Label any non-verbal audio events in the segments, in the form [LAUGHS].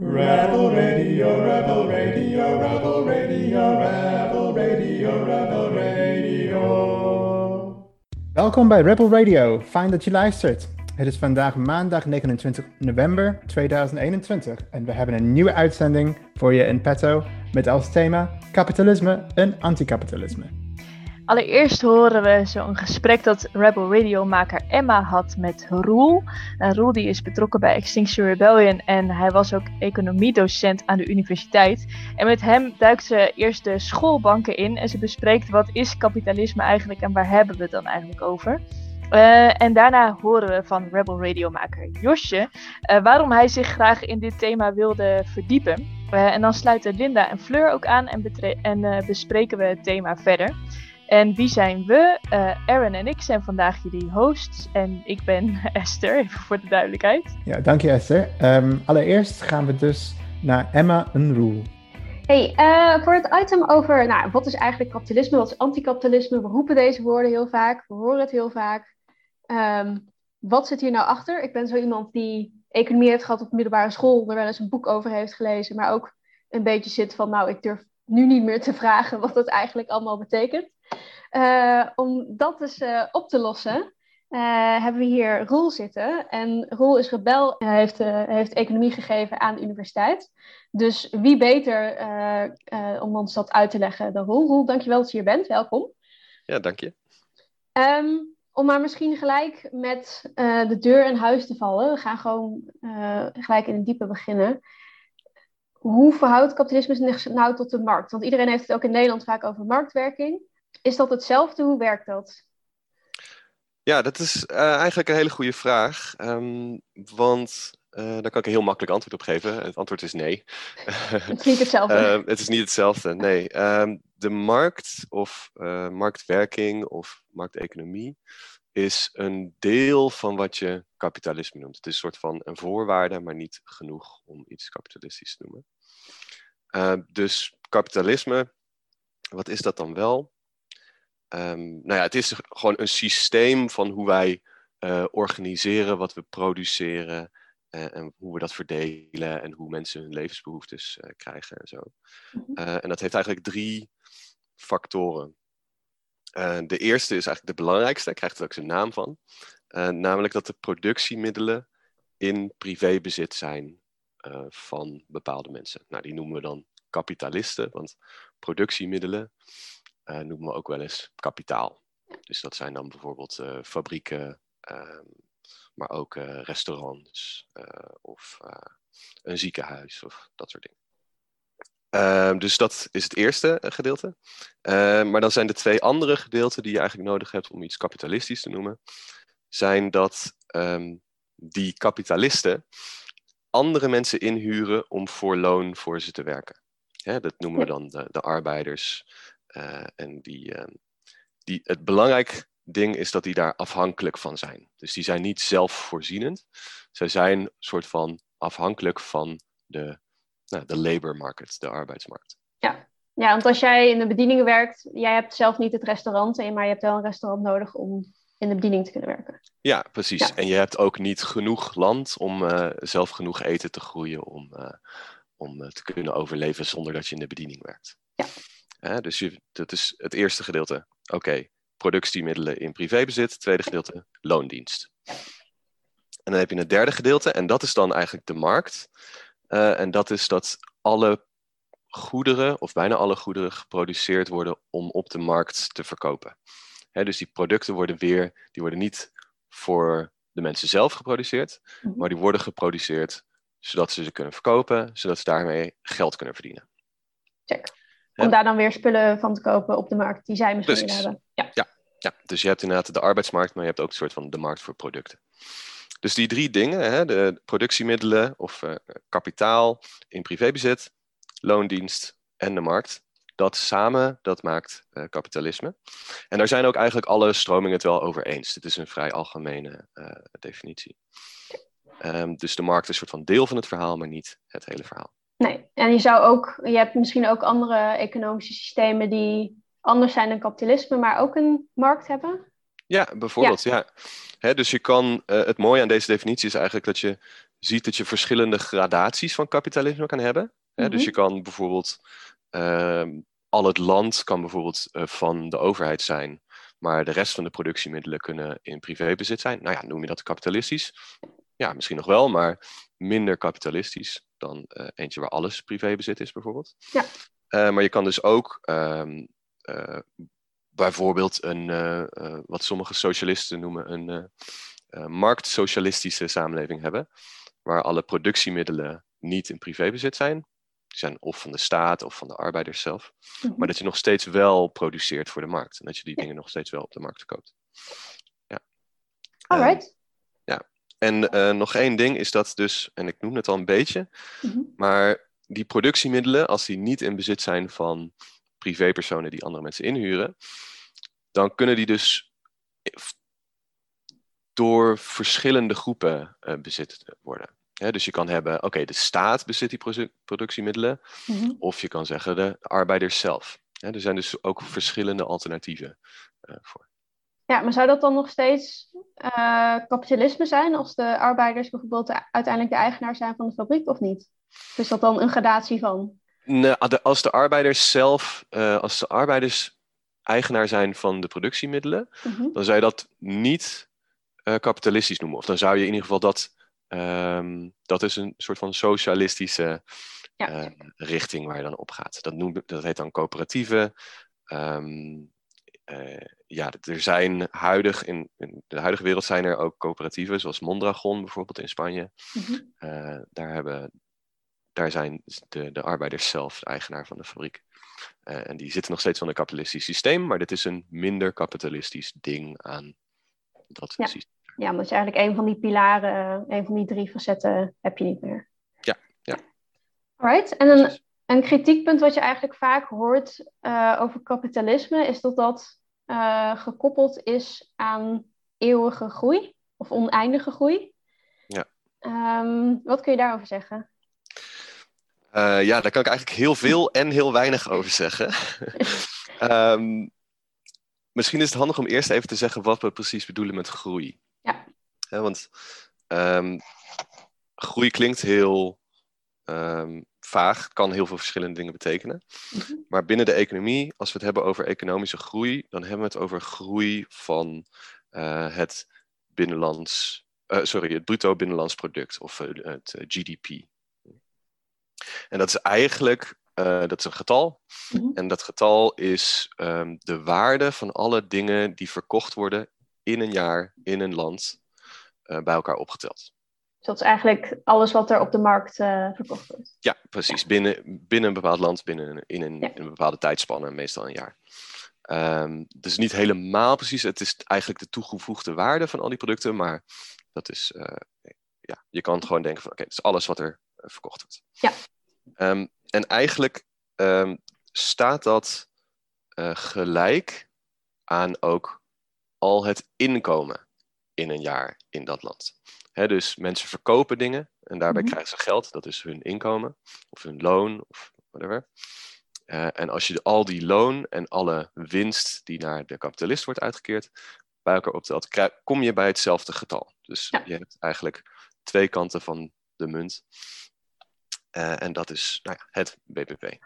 Rebel Radio, Rebel Radio, Rebel Radio, Rebel Radio, Rebel Radio. Welkom bij Rebel Radio. Fijn dat je luistert. Het is vandaag maandag 29 november 2021 en we hebben een nieuwe uitzending voor je in petto met als thema kapitalisme en anticapitalisme. Allereerst horen we zo'n gesprek dat Rebel Radio-maker Emma had met Roel. Nou, Roel die is betrokken bij Extinction Rebellion en hij was ook economiedocent aan de universiteit. En met hem duikt ze eerst de schoolbanken in en ze bespreekt wat is kapitalisme eigenlijk en waar hebben we het dan eigenlijk over. Uh, en daarna horen we van Rebel Radio-maker Josje uh, waarom hij zich graag in dit thema wilde verdiepen. Uh, en dan sluiten Linda en Fleur ook aan en, en bespreken we het thema verder. En wie zijn we? Uh, Aaron en ik zijn vandaag jullie hosts. En ik ben [LAUGHS] Esther, even voor de duidelijkheid. Ja, dank je Esther. Um, allereerst gaan we dus naar Emma en Roel. Hey, uh, voor het item over nou, wat is eigenlijk kapitalisme, wat is anticapitalisme? We roepen deze woorden heel vaak, we horen het heel vaak. Um, wat zit hier nou achter? Ik ben zo iemand die economie heeft gehad op middelbare school, er wel eens een boek over heeft gelezen, maar ook een beetje zit van, nou, ik durf nu niet meer te [LAUGHS] vragen wat dat eigenlijk allemaal betekent. Uh, om dat dus uh, op te lossen, uh, hebben we hier Roel zitten. En Roel is rebel, heeft, heeft economie gegeven aan de universiteit. Dus wie beter om ons dat uit te leggen dan Roel. Roel, dankjewel dat je hier bent. Welkom. Ja, dank je. Um, om maar misschien gelijk met de deur in huis te vallen. We gaan gewoon gelijk in het diepe beginnen hoe verhoudt kapitalisme zich nou tot de markt? Want iedereen heeft het ook in Nederland vaak over marktwerking. Is dat hetzelfde? Hoe werkt dat? Ja, dat is uh, eigenlijk een hele goede vraag. Um, want uh, daar kan ik een heel makkelijk antwoord op geven. Het antwoord is nee. [LAUGHS] Het is niet hetzelfde. uh, het is niet hetzelfde, nee. Um, de markt of marktwerking of markteconomie is een deel van wat je kapitalisme noemt. Het is een soort van een voorwaarde, maar niet genoeg om iets kapitalistisch te noemen. Dus kapitalisme, wat is dat dan wel? Um, nou ja, het is gewoon een systeem van hoe wij uh, organiseren wat we produceren uh, en hoe we dat verdelen en hoe mensen hun levensbehoeftes krijgen en zo. -hmm. en dat heeft eigenlijk drie factoren. De eerste is eigenlijk de belangrijkste, daar krijgt er ook zijn naam van. Namelijk dat de productiemiddelen in privébezit zijn van bepaalde mensen. Nou, die noemen we dan kapitalisten, want productiemiddelen noemen we ook wel eens kapitaal. Dus dat zijn dan bijvoorbeeld fabrieken, ehm, maar ook restaurants of een ziekenhuis of dat soort dingen. Uh, dus dat is het eerste gedeelte. Uh, maar dan zijn de twee andere gedeelten die je eigenlijk nodig hebt om iets kapitalistisch te noemen, zijn dat um, die kapitalisten andere mensen inhuren om voor loon voor ze te werken. Hè, dat noemen we dan de, de arbeiders. Uh, en die, die, het belangrijk ding is dat die daar afhankelijk van zijn. Dus die zijn niet zelfvoorzienend. Zij zijn een soort van afhankelijk van de nou, de labor market, de arbeidsmarkt. Ja. ja, want als jij in de bedieningen werkt, jij hebt zelf niet het restaurant, maar je hebt wel een restaurant nodig om in de bediening te kunnen werken. Ja, precies. Ja. En je hebt ook niet genoeg land om uh, zelf genoeg eten te groeien om, uh, om uh, te kunnen overleven zonder dat je in de bediening werkt. Ja. Dus je, dat is het eerste gedeelte. Oké, okay. productiemiddelen in privébezit. Tweede gedeelte, loondienst. En dan heb je het derde gedeelte, en dat is dan eigenlijk de markt. Uh, en dat is dat alle goederen, of bijna alle goederen, geproduceerd worden om op de markt te verkopen. Dus die producten worden weer, die worden niet voor de mensen zelf geproduceerd, mm -hmm. maar die worden geproduceerd zodat ze ze kunnen verkopen, zodat ze daarmee geld kunnen verdienen. Check. Om daar dan weer spullen van te kopen op de markt die zij misschien hebben. Ja. ja. Ja, dus je hebt inderdaad de arbeidsmarkt, maar je hebt ook een soort van de markt voor producten. Dus die drie dingen, hè, de productiemiddelen of uh, kapitaal in privébezit, loondienst en de markt, dat samen, dat maakt uh, kapitalisme. En daar zijn ook eigenlijk alle stromingen het wel over eens. Dit is een vrij algemene uh, definitie. Um, dus de markt is een soort van deel van het verhaal, maar niet het hele verhaal. Nee, en je zou ook, je hebt misschien ook andere economische systemen die anders zijn dan kapitalisme, maar ook een markt hebben? Ja, bijvoorbeeld, ja. ja. He, dus je kan, uh, het mooie aan deze definitie is eigenlijk dat je ziet dat je verschillende gradaties van kapitalisme kan hebben. Dus Mhm. je kan bijvoorbeeld, ehm, al het land kan bijvoorbeeld eh, van de overheid zijn, maar de rest van de productiemiddelen kunnen in privébezit zijn. Nou ja, noem je dat kapitalistisch? Ja, misschien nog wel, maar minder kapitalistisch dan eh, eentje waar alles privébezit is, bijvoorbeeld. Ja. Eh, maar je kan dus ook ehm, eh, bijvoorbeeld een, wat sommige socialisten noemen, een marktsocialistische samenleving hebben, waar alle productiemiddelen niet in privébezit zijn. Die zijn of van de staat of van de arbeiders zelf. Mhm. Maar dat je nog steeds wel produceert voor de markt. En dat je die Ja. dingen nog steeds wel op de markt verkoopt. Alright. En eh, nog één ding is dat dus, en ik noem het al een beetje, Mhm. maar die productiemiddelen, als die niet in bezit zijn van privépersonen die andere mensen inhuren, dan kunnen die dus door verschillende groepen eh, bezit worden. Dus je kan hebben, oké, de staat bezit die produ- productiemiddelen, Mhm. of je kan zeggen de arbeiders zelf. Er zijn dus ook verschillende alternatieven eh, voor. Ja, maar zou dat dan nog steeds eh, kapitalisme zijn als de arbeiders bijvoorbeeld de- uiteindelijk de eigenaar zijn van de fabriek of niet? Of is dat dan een gradatie van? Nou, de- als de arbeiders zelf, eh, als de arbeiders eigenaar zijn van de productiemiddelen, Mhm. dan zou je dat niet eh, kapitalistisch noemen. Of dan zou je in ieder geval dat, ehm, dat is een soort van socialistische Ja. richting waar je dan op gaat. Dat, noemt, dat heet dan coöperatieven. Ehm, eh, ja, er zijn huidig, in, in de huidige wereld zijn er ook coöperatieven, zoals Mondragon bijvoorbeeld in Spanje. Mhm. Eh, daar, hebben, daar zijn de, de arbeiders zelf de eigenaar van de fabriek. Eh, en die zitten nog steeds van een kapitalistisch systeem, maar dit is een minder kapitalistisch ding aan dat Ja. systeem. Ja, omdat je eigenlijk een van die pilaren, een van die drie facetten heb je niet meer. Ja, ja. Alright, en Precies. Een kritiekpunt wat je eigenlijk vaak hoort eh, over kapitalisme is dat dat eh, gekoppeld is aan eeuwige groei of oneindige groei. Ja. Ehm, wat kun je daarover zeggen? Eh, ja, daar kan ik eigenlijk heel veel en heel weinig over zeggen. [LAUGHS] Ehm, misschien is het handig om eerst even te zeggen wat we precies bedoelen met groei. Ja. Want ehm, groei klinkt heel vaag, kan heel veel verschillende dingen betekenen. Mhm. Maar binnen de economie, als we het hebben over economische groei, dan hebben we het over groei van eh, het binnenlands, eh, sorry, het bruto binnenlands product of eh, het GDP. En dat is eigenlijk, dat is een getal. Mhm. En dat getal is ehm, de waarde van alle dingen die verkocht worden in een jaar, in een land, bij elkaar opgeteld. Dat is eigenlijk alles wat er op de markt eh, verkocht wordt. Ja, precies. Binnen, binnen een bepaald land, binnen in een, Ja. in een bepaalde tijdspanne, meestal een jaar. Ehm dus niet helemaal precies. Het is eigenlijk de toegevoegde waarde van al die producten, maar dat is, eh, ja, je kan gewoon denken van, oké, het is alles wat er eh, verkocht wordt. Ja. Ehm, en eigenlijk ehm, staat dat gelijk aan ook al het inkomen in een jaar in dat land. Dus mensen verkopen dingen en daarbij Mhm. krijgen ze geld, dat is hun inkomen of hun loon of whatever. Eh, en als je al die loon en alle winst die naar de kapitalist wordt uitgekeerd bij elkaar optelt, kom je bij hetzelfde getal. Dus Ja. je hebt eigenlijk twee kanten van de munt. Eh, en dat is nou ja, het BBP.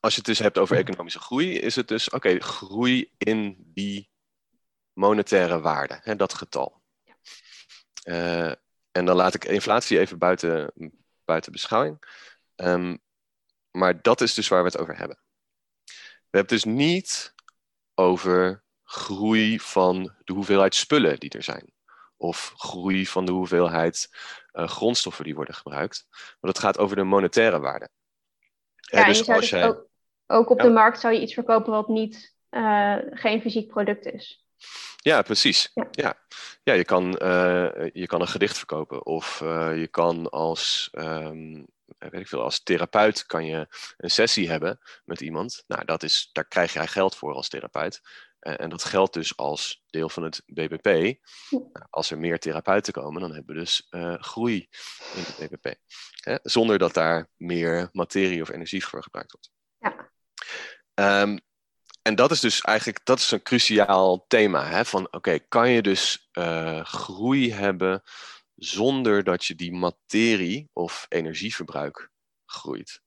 Als je het dus hebt over economische groei, is het dus oké, groei in die monetaire waarde, hè, dat getal. Eh, en dan laat ik inflatie even buiten, buiten beschouwing. Ehm, maar dat is dus waar we het over hebben. We hebben het dus niet over groei van de hoeveelheid spullen die er zijn. Of groei van de hoeveelheid eh, grondstoffen die worden gebruikt. Maar het gaat over de monetaire waarde. Ja, dus je zou als dus jij... ook, ook op Ja. de markt zou je iets verkopen wat niet, eh, geen fysiek product is. Ja, precies. Ja. Ja, ja. je, kan, eh, je kan een gedicht verkopen. Of eh, je kan als, ehm, weet ik veel, als therapeut kan je een sessie hebben met iemand. Nou, dat is, daar krijg jij geld voor als therapeut. Eh, en dat geldt dus als deel van het BBP. Als er meer therapeuten komen, dan hebben we dus eh, groei in het BBP. Hè? Zonder dat daar meer materie of energie voor gebruikt wordt. Ja. Ehm, en dat is dus eigenlijk dat is een cruciaal thema. Hè? Van oké, kan je dus eh, groei hebben zonder dat je die materie of energieverbruik groeit.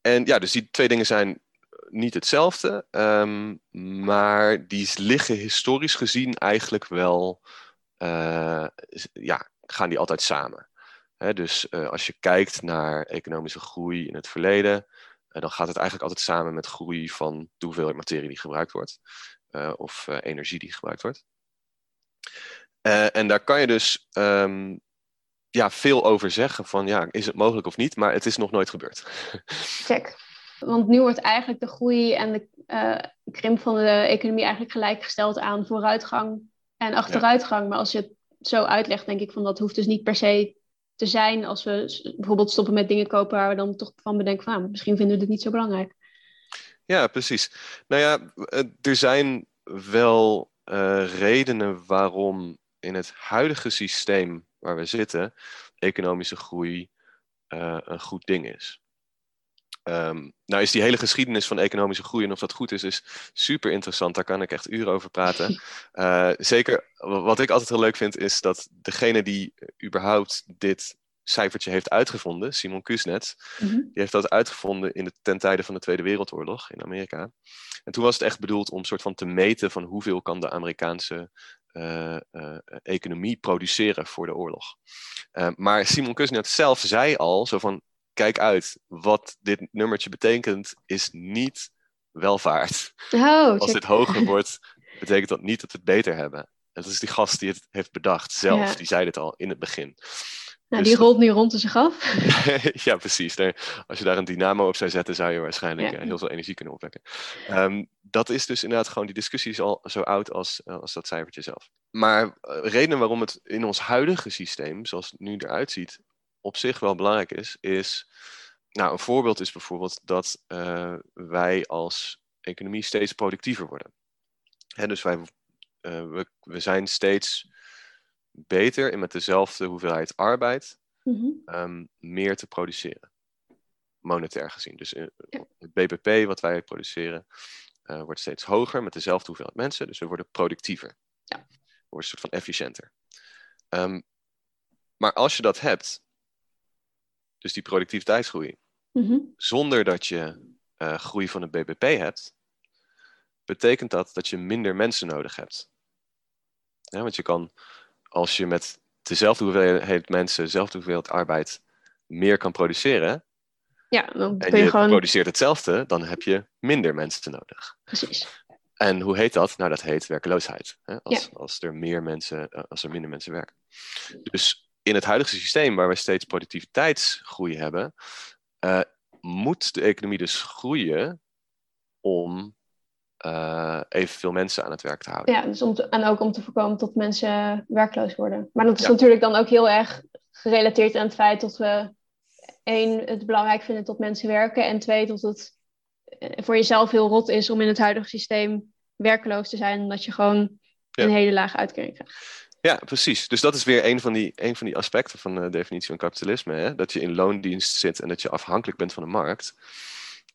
En ja, dus die twee dingen zijn niet hetzelfde, ehm, maar die liggen historisch gezien eigenlijk wel, uh, ja, gaan die altijd samen. dus uh, als je kijkt naar economische groei in het verleden, dan gaat het eigenlijk altijd samen met groei van de hoeveelheid materie die gebruikt wordt, of energie die gebruikt wordt. en daar kan je dus um, ja, veel over zeggen van ja, is het mogelijk of niet, maar het is nog nooit gebeurd. [LAUGHS] Check. Want nu wordt eigenlijk de groei en de uh, krimp van de economie eigenlijk gelijkgesteld aan vooruitgang en achteruitgang. Maar als je het zo uitlegt, denk ik van dat hoeft dus niet per se te zijn als we bijvoorbeeld stoppen met dingen kopen waar we dan toch van bedenken van nou, misschien vinden we dit niet zo belangrijk. Ja, precies. Nou ja, eh, er zijn wel uh, redenen waarom in het huidige systeem waar we zitten economische groei uh, een goed ding is. Um, nou is die hele geschiedenis van economische groei en of dat goed is, is super interessant. Daar kan ik echt uren over praten. Uh, [LAUGHS] zeker, wat ik altijd heel leuk vind, is dat degene die überhaupt dit cijfertje heeft uitgevonden, Simon Kuznets, mm -hmm. die heeft dat uitgevonden in de, ten tijde van de Tweede Wereldoorlog in Amerika. En toen was het echt bedoeld om soort van te meten van hoeveel kan de Amerikaanse uh, uh, economie produceren voor de oorlog. Uh, maar Simon Kuznets zelf zei al zo van kijk uit, wat dit nummertje betekent, is niet welvaart. Oh, Als dit hoger wordt, betekent dat niet dat we het beter hebben. En dat is die gast die het heeft bedacht zelf, ja. die zei dit al in het begin. Nou, dus die rolt nu rond zich af. [LAUGHS] ja, precies. Als je daar een dynamo op zou zetten, zou je waarschijnlijk ja. heel veel energie kunnen opwekken. Um, dat is dus inderdaad gewoon, die discussie is al zo oud als, als dat cijfertje zelf. Maar uh, redenen waarom het in ons huidige systeem, zoals het nu eruit ziet, op zich wel belangrijk is, is. Nou, een voorbeeld is bijvoorbeeld dat uh, wij als economie steeds productiever worden. Hè, dus wij, uh, we, we zijn steeds beter in met dezelfde hoeveelheid arbeid um, meer te produceren. Monetair gezien. Dus uh, het BBP wat wij produceren wordt steeds hoger met dezelfde hoeveelheid mensen. Dus we worden productiever. Ja. We worden een soort van efficiënter. Um, maar als je dat hebt, dus die productiviteitsgroei. Mm-hmm. Zonder dat je uh, groei van het BBP hebt, betekent dat dat je minder mensen nodig hebt. Ja, want je kan, als je met dezelfde hoeveelheid mensen, dezelfde hoeveelheid arbeid meer kan produceren, ja, dan en je, je gewoon... produceert hetzelfde, dan heb je minder mensen nodig. Precies. En hoe heet dat? Nou, dat heet werkeloosheid. Hè? Als, Ja. als er meer mensen, eh, als er minder mensen werken. Dus in het huidige systeem, waar we steeds productiviteitsgroei hebben, uh, moet de economie dus groeien om uh, evenveel mensen aan het werk te houden. Ja, dus om te, en ook om te voorkomen dat mensen werkloos worden. Maar dat is Ja. natuurlijk dan ook heel erg gerelateerd aan het feit dat we één, het belangrijk vinden dat mensen werken. En twee, dat het eh, voor jezelf heel rot is om in het huidige systeem werkloos te zijn. Omdat je gewoon Ja. een hele lage uitkering krijgt. Ja, precies. Dus dat is weer een van die, een van die aspecten van de definitie van kapitalisme. Hè? Dat je in loondienst zit en dat je afhankelijk bent van de markt.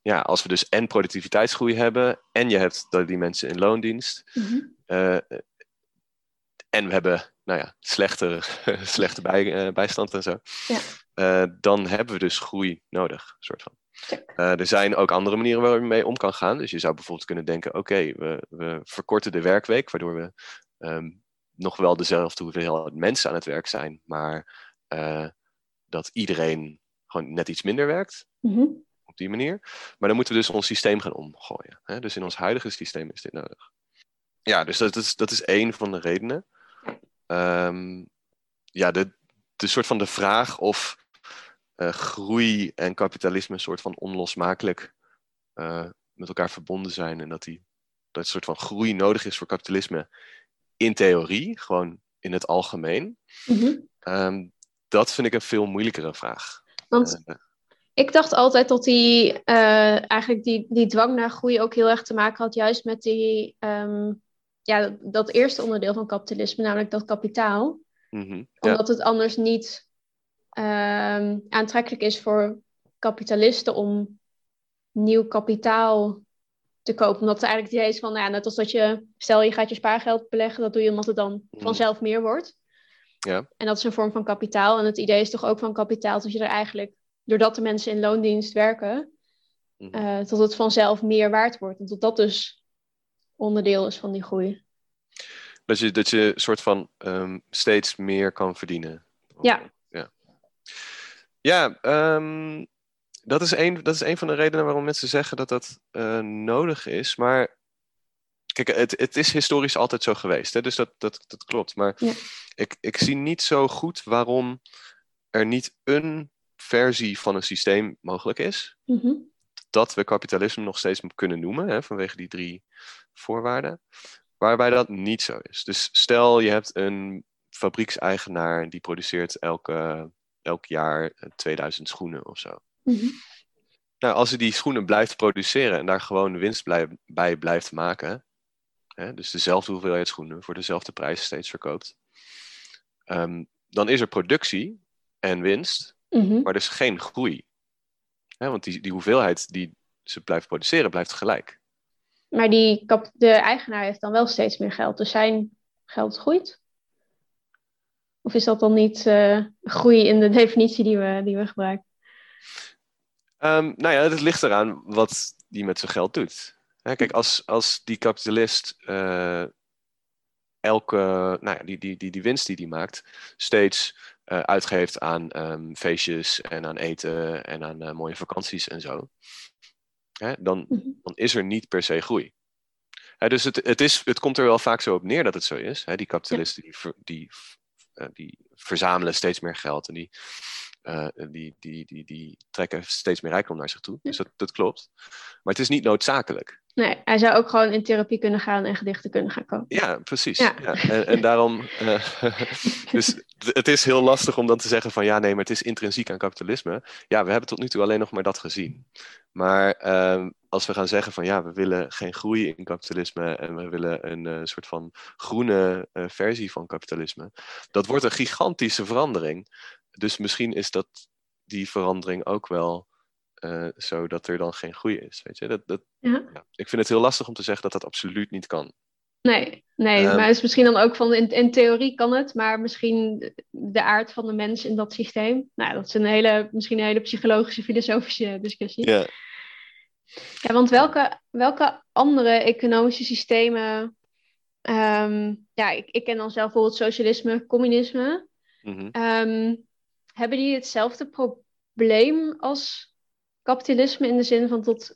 Ja, als we dus en productiviteitsgroei hebben en je hebt dat die mensen in loondienst. Mhm. eh, en we hebben, nou ja, slechte, [LAUGHS] slechte bij, eh, bijstand en zo. Ja. eh, dan hebben we dus groei nodig, soort van. Eh, er zijn ook andere manieren waarop je mee om kan gaan. Dus je zou bijvoorbeeld kunnen denken: oké, we, we verkorten de werkweek, waardoor we ehm, nog wel dezelfde hoeveelheid mensen aan het werk zijn, maar eh, dat iedereen gewoon net iets minder werkt Mhm. op die manier. Maar dan moeten we dus ons systeem gaan omgooien. Hè? Dus in ons huidige systeem is dit nodig. Ja, dus dat is, dat is één van de redenen. Ehm, ja, de, de soort van de vraag of eh, groei en kapitalisme een soort van onlosmakelijk eh, met elkaar verbonden zijn. En dat, die, dat soort van groei nodig is voor kapitalisme in theorie, gewoon in het algemeen. Mhm. Ehm, dat vind ik een veel moeilijkere vraag. Want Eh, ik dacht altijd dat die, eh, eigenlijk die, die dwang naar groei ook heel erg te maken had, juist met die, ehm, ja, dat, dat eerste onderdeel van kapitalisme, namelijk dat kapitaal. mhm, Omdat het anders niet ehm, aantrekkelijk is voor kapitalisten om nieuw kapitaal te kopen. Omdat het eigenlijk het idee is van, nou ja, net als dat je, stel je gaat je spaargeld beleggen, dat doe je omdat het dan Mhm. vanzelf meer wordt. Ja. En dat is een vorm van kapitaal. En het idee is toch ook van kapitaal dat je er eigenlijk, doordat de mensen in loondienst werken, eh, tot het vanzelf meer waard wordt. En tot dat dus onderdeel is van die groei. Dat je, dat je soort van ehm, steeds meer kan verdienen. Ja. Ja, ja ehm, dat, is een, dat is een van de redenen waarom mensen zeggen dat dat eh, nodig is. Maar kijk, het, het is historisch altijd zo geweest. Hè? Dus dat, dat, dat klopt. Maar Ja. ik, ik zie niet zo goed waarom er niet een versie van een systeem mogelijk is. Mhm. dat we kapitalisme nog steeds kunnen noemen, hè, vanwege die drie voorwaarden, waarbij dat niet zo is. Dus stel je hebt een fabriekseigenaar die produceert elke, elk jaar eh, 2000 schoenen of zo. Mhm. Nou, als hij die schoenen blijft produceren en daar gewoon winst bij blijft maken, hè, dus dezelfde hoeveelheid schoenen voor dezelfde prijs steeds verkoopt, ehm, dan is er productie en winst, Mhm. maar dus geen groei. Hè, want die, die hoeveelheid die ze blijft produceren, blijft gelijk. Maar die kap- de eigenaar heeft dan wel steeds meer geld. Dus zijn geld groeit? Of is dat dan niet eh, groei in de [LAUGHS] definitie die we, die we gebruiken? Ehm, nou ja, het ligt eraan wat die met zijn geld doet. Hè, kijk, als, als die kapitalist eh, elke, nou ja, die, die, die, die winst die die maakt, steeds eh, uitgeeft aan ehm, feestjes en aan eten en aan eh, mooie vakanties en zo, hè, dan, Mhm. dan is er niet per se groei. Hè, dus het, het, is, het komt er wel vaak zo op neer dat het zo is. Hè, die kapitalisten die, ver- die, die verzamelen steeds meer geld en die, eh, die, die, die, die trekken steeds meer rijkdom naar zich toe. Dus dat, dat klopt. Maar het is niet noodzakelijk. Nee, hij zou ook gewoon in therapie kunnen gaan en gedichten kunnen gaan kopen. Ja, precies. Ja. Ja. En, en daarom. eh, [LAUGHS] dus het- is heel lastig om dan te zeggen van ja, nee, maar het is intrinsiek aan kapitalisme. Ja, we hebben tot nu toe alleen nog maar dat gezien. Maar ehm, als we gaan zeggen van ja, we willen geen groei in kapitalisme en we willen een eh, soort van groene eh, versie van kapitalisme, dat wordt een gigantische verandering. Dus misschien is dat die verandering ook wel eh, zo dat er dan geen groei is. Weet je? Dat, dat, Ja. ja. Ik vind het heel lastig om te zeggen dat dat absoluut niet kan. Nee, nee Ehm. maar het is misschien dan ook van in, in theorie kan het, maar misschien de aard van de mens in dat systeem. Nou, dat is een hele, misschien een hele psychologische, filosofische discussie. Ja. Ja, want welke, welke andere economische systemen. ehm, ja, ik, ik ken dan zelf bijvoorbeeld socialisme, communisme. Mhm. ehm, hebben die hetzelfde probleem als kapitalisme in de zin van tot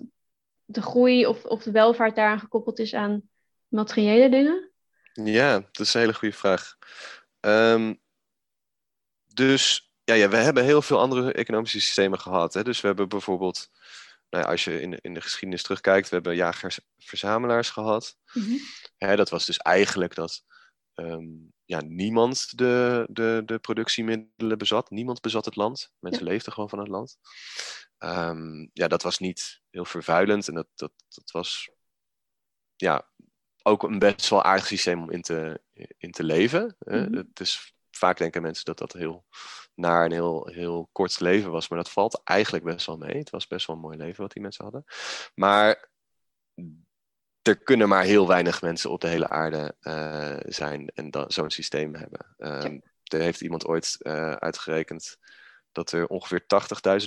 de groei of, of de welvaart daaraan gekoppeld is aan materiële dingen? Ja, dat is een hele goede vraag. Ehm, dus ja, ja, we hebben heel veel andere economische systemen gehad. Hè? Dus we hebben bijvoorbeeld, nou ja, als je in de, in de geschiedenis terugkijkt, we hebben jagers-verzamelaars gehad. Hè, dat was dus eigenlijk dat ehm, ja, niemand de, de, de productiemiddelen bezat. Niemand bezat het land. Mensen leefden gewoon van het land. Ehm, ja, dat was niet heel vervuilend en dat, dat, dat was ja, ook een best wel aardig systeem om in te, in te leven. Mhm. Het is, vaak denken mensen dat dat heel naar een heel, heel kort leven was, maar dat valt eigenlijk best wel mee. Het was best wel een mooi leven wat die mensen hadden. Maar er kunnen maar heel weinig mensen op de hele aarde eh, zijn en dan zo'n systeem hebben. Ehm, Er heeft iemand ooit eh, uitgerekend dat er ongeveer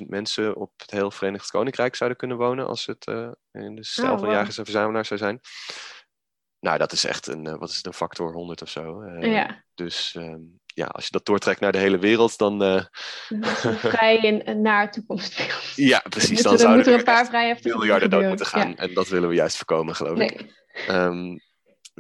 80.000 mensen op het heel Verenigd Koninkrijk zouden kunnen wonen als het eh, in de stijl Oh, van wow. jagers en verzamelaars zou zijn. Nou, dat is echt een, wat is het, een factor 100 of zo. ja, Dus ehm, ja, als je dat doortrekt naar de hele wereld, dan een [LAUGHS] vrij in, naar toekomstbeeld. ja, [LAUGHS] precies. Moeten Dan zouden er een paar echt vrij heftige miljarden dood moeten gaan. En dat willen we juist voorkomen, geloof Ja. ik. Nee, Ehm,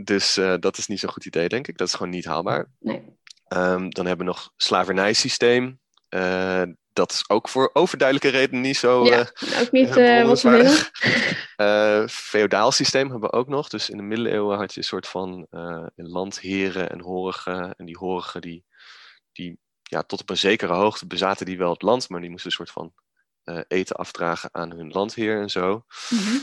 dus eh, dat is niet zo'n goed idee, denk ik. Dat is gewoon niet haalbaar. nee. Ehm, dan hebben we nog slavernijsysteem. Eh, dat is ook voor overduidelijke redenen niet zo Ja, eh, ook niet [LAUGHS] eh, wat we [LAUGHS] feodaal systeem hebben we ook nog. Dus in de middeleeuwen had je een soort van eh, landheren en horigen. En die horigen die, die ja, tot op een zekere hoogte bezaten die wel het land, maar die moesten een soort van eh, eten afdragen aan hun landheer en zo. Mhm.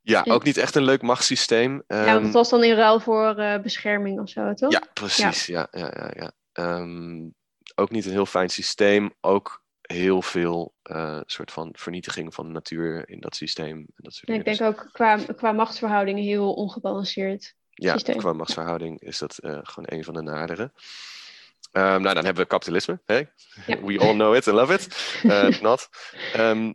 Ja, Ja. ook niet echt een leuk machtssysteem. Ja, want Ehm, het was dan in ruil voor bescherming of zo, toch? Ja, precies. Ja. Ja, ja, ja, Ehm, ook niet een heel fijn systeem. Ook heel veel eh, soort van vernietiging van de natuur in dat systeem. En dat soort ik denk ook qua, qua machtsverhoudingen heel ongebalanceerd. ja, systeem. qua machtsverhouding is dat eh, gewoon een van de naderen. Ehm, nou, dan hebben we kapitalisme. Ja. We all know it and love it. Eh, [LAUGHS] not. Ehm,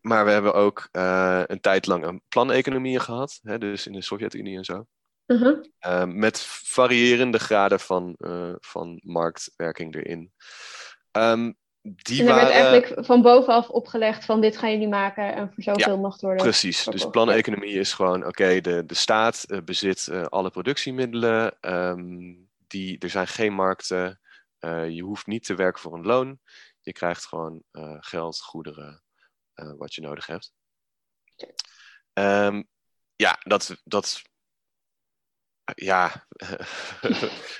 maar we hebben ook een tijd lang een planeconomieën gehad. Hè? Dus in de Sovjet-Unie en zo. Mhm. Ehm, met variërende graden van, van marktwerking erin. Die En er werd eigenlijk van bovenaf opgelegd van dit gaan jullie maken en voor zoveel mocht worden. Precies, dus planeconomie is gewoon, oké, de, de staat eh, bezit eh, alle productiemiddelen, ehm, die, er zijn geen markten, eh, je hoeft niet te werken voor een loon, je krijgt gewoon geld, goederen, wat je nodig hebt. Ehm, ja, dat, dat ja, [LAUGHS]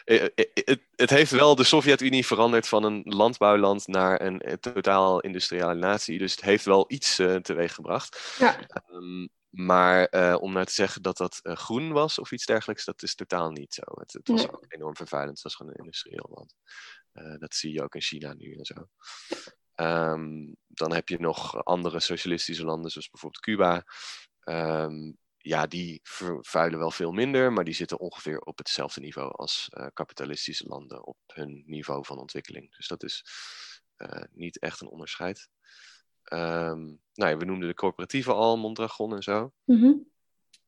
Eh, eh, het, het heeft wel de Sovjet-Unie veranderd van een landbouwland naar een, eh, totaal industriële natie. Dus het heeft wel iets eh teweeg gebracht. Ja. Ehm, maar eh, om nou te zeggen dat dat eh, groen was of iets dergelijks, dat is totaal niet zo. Het, het was Nee. ook enorm vervuilend. Het was gewoon een industrieel land. Eh, dat zie je ook in China nu en zo. Ehm, dan heb je nog andere socialistische landen, zoals bijvoorbeeld Cuba. Ehm, ja, die vervuilen wel veel minder, maar die zitten ongeveer op hetzelfde niveau als eh, kapitalistische landen op hun niveau van ontwikkeling. Dus dat is eh, niet echt een onderscheid. Ehm, nou ja, we noemden de coöperatieven al, Mondragon en zo. Mhm.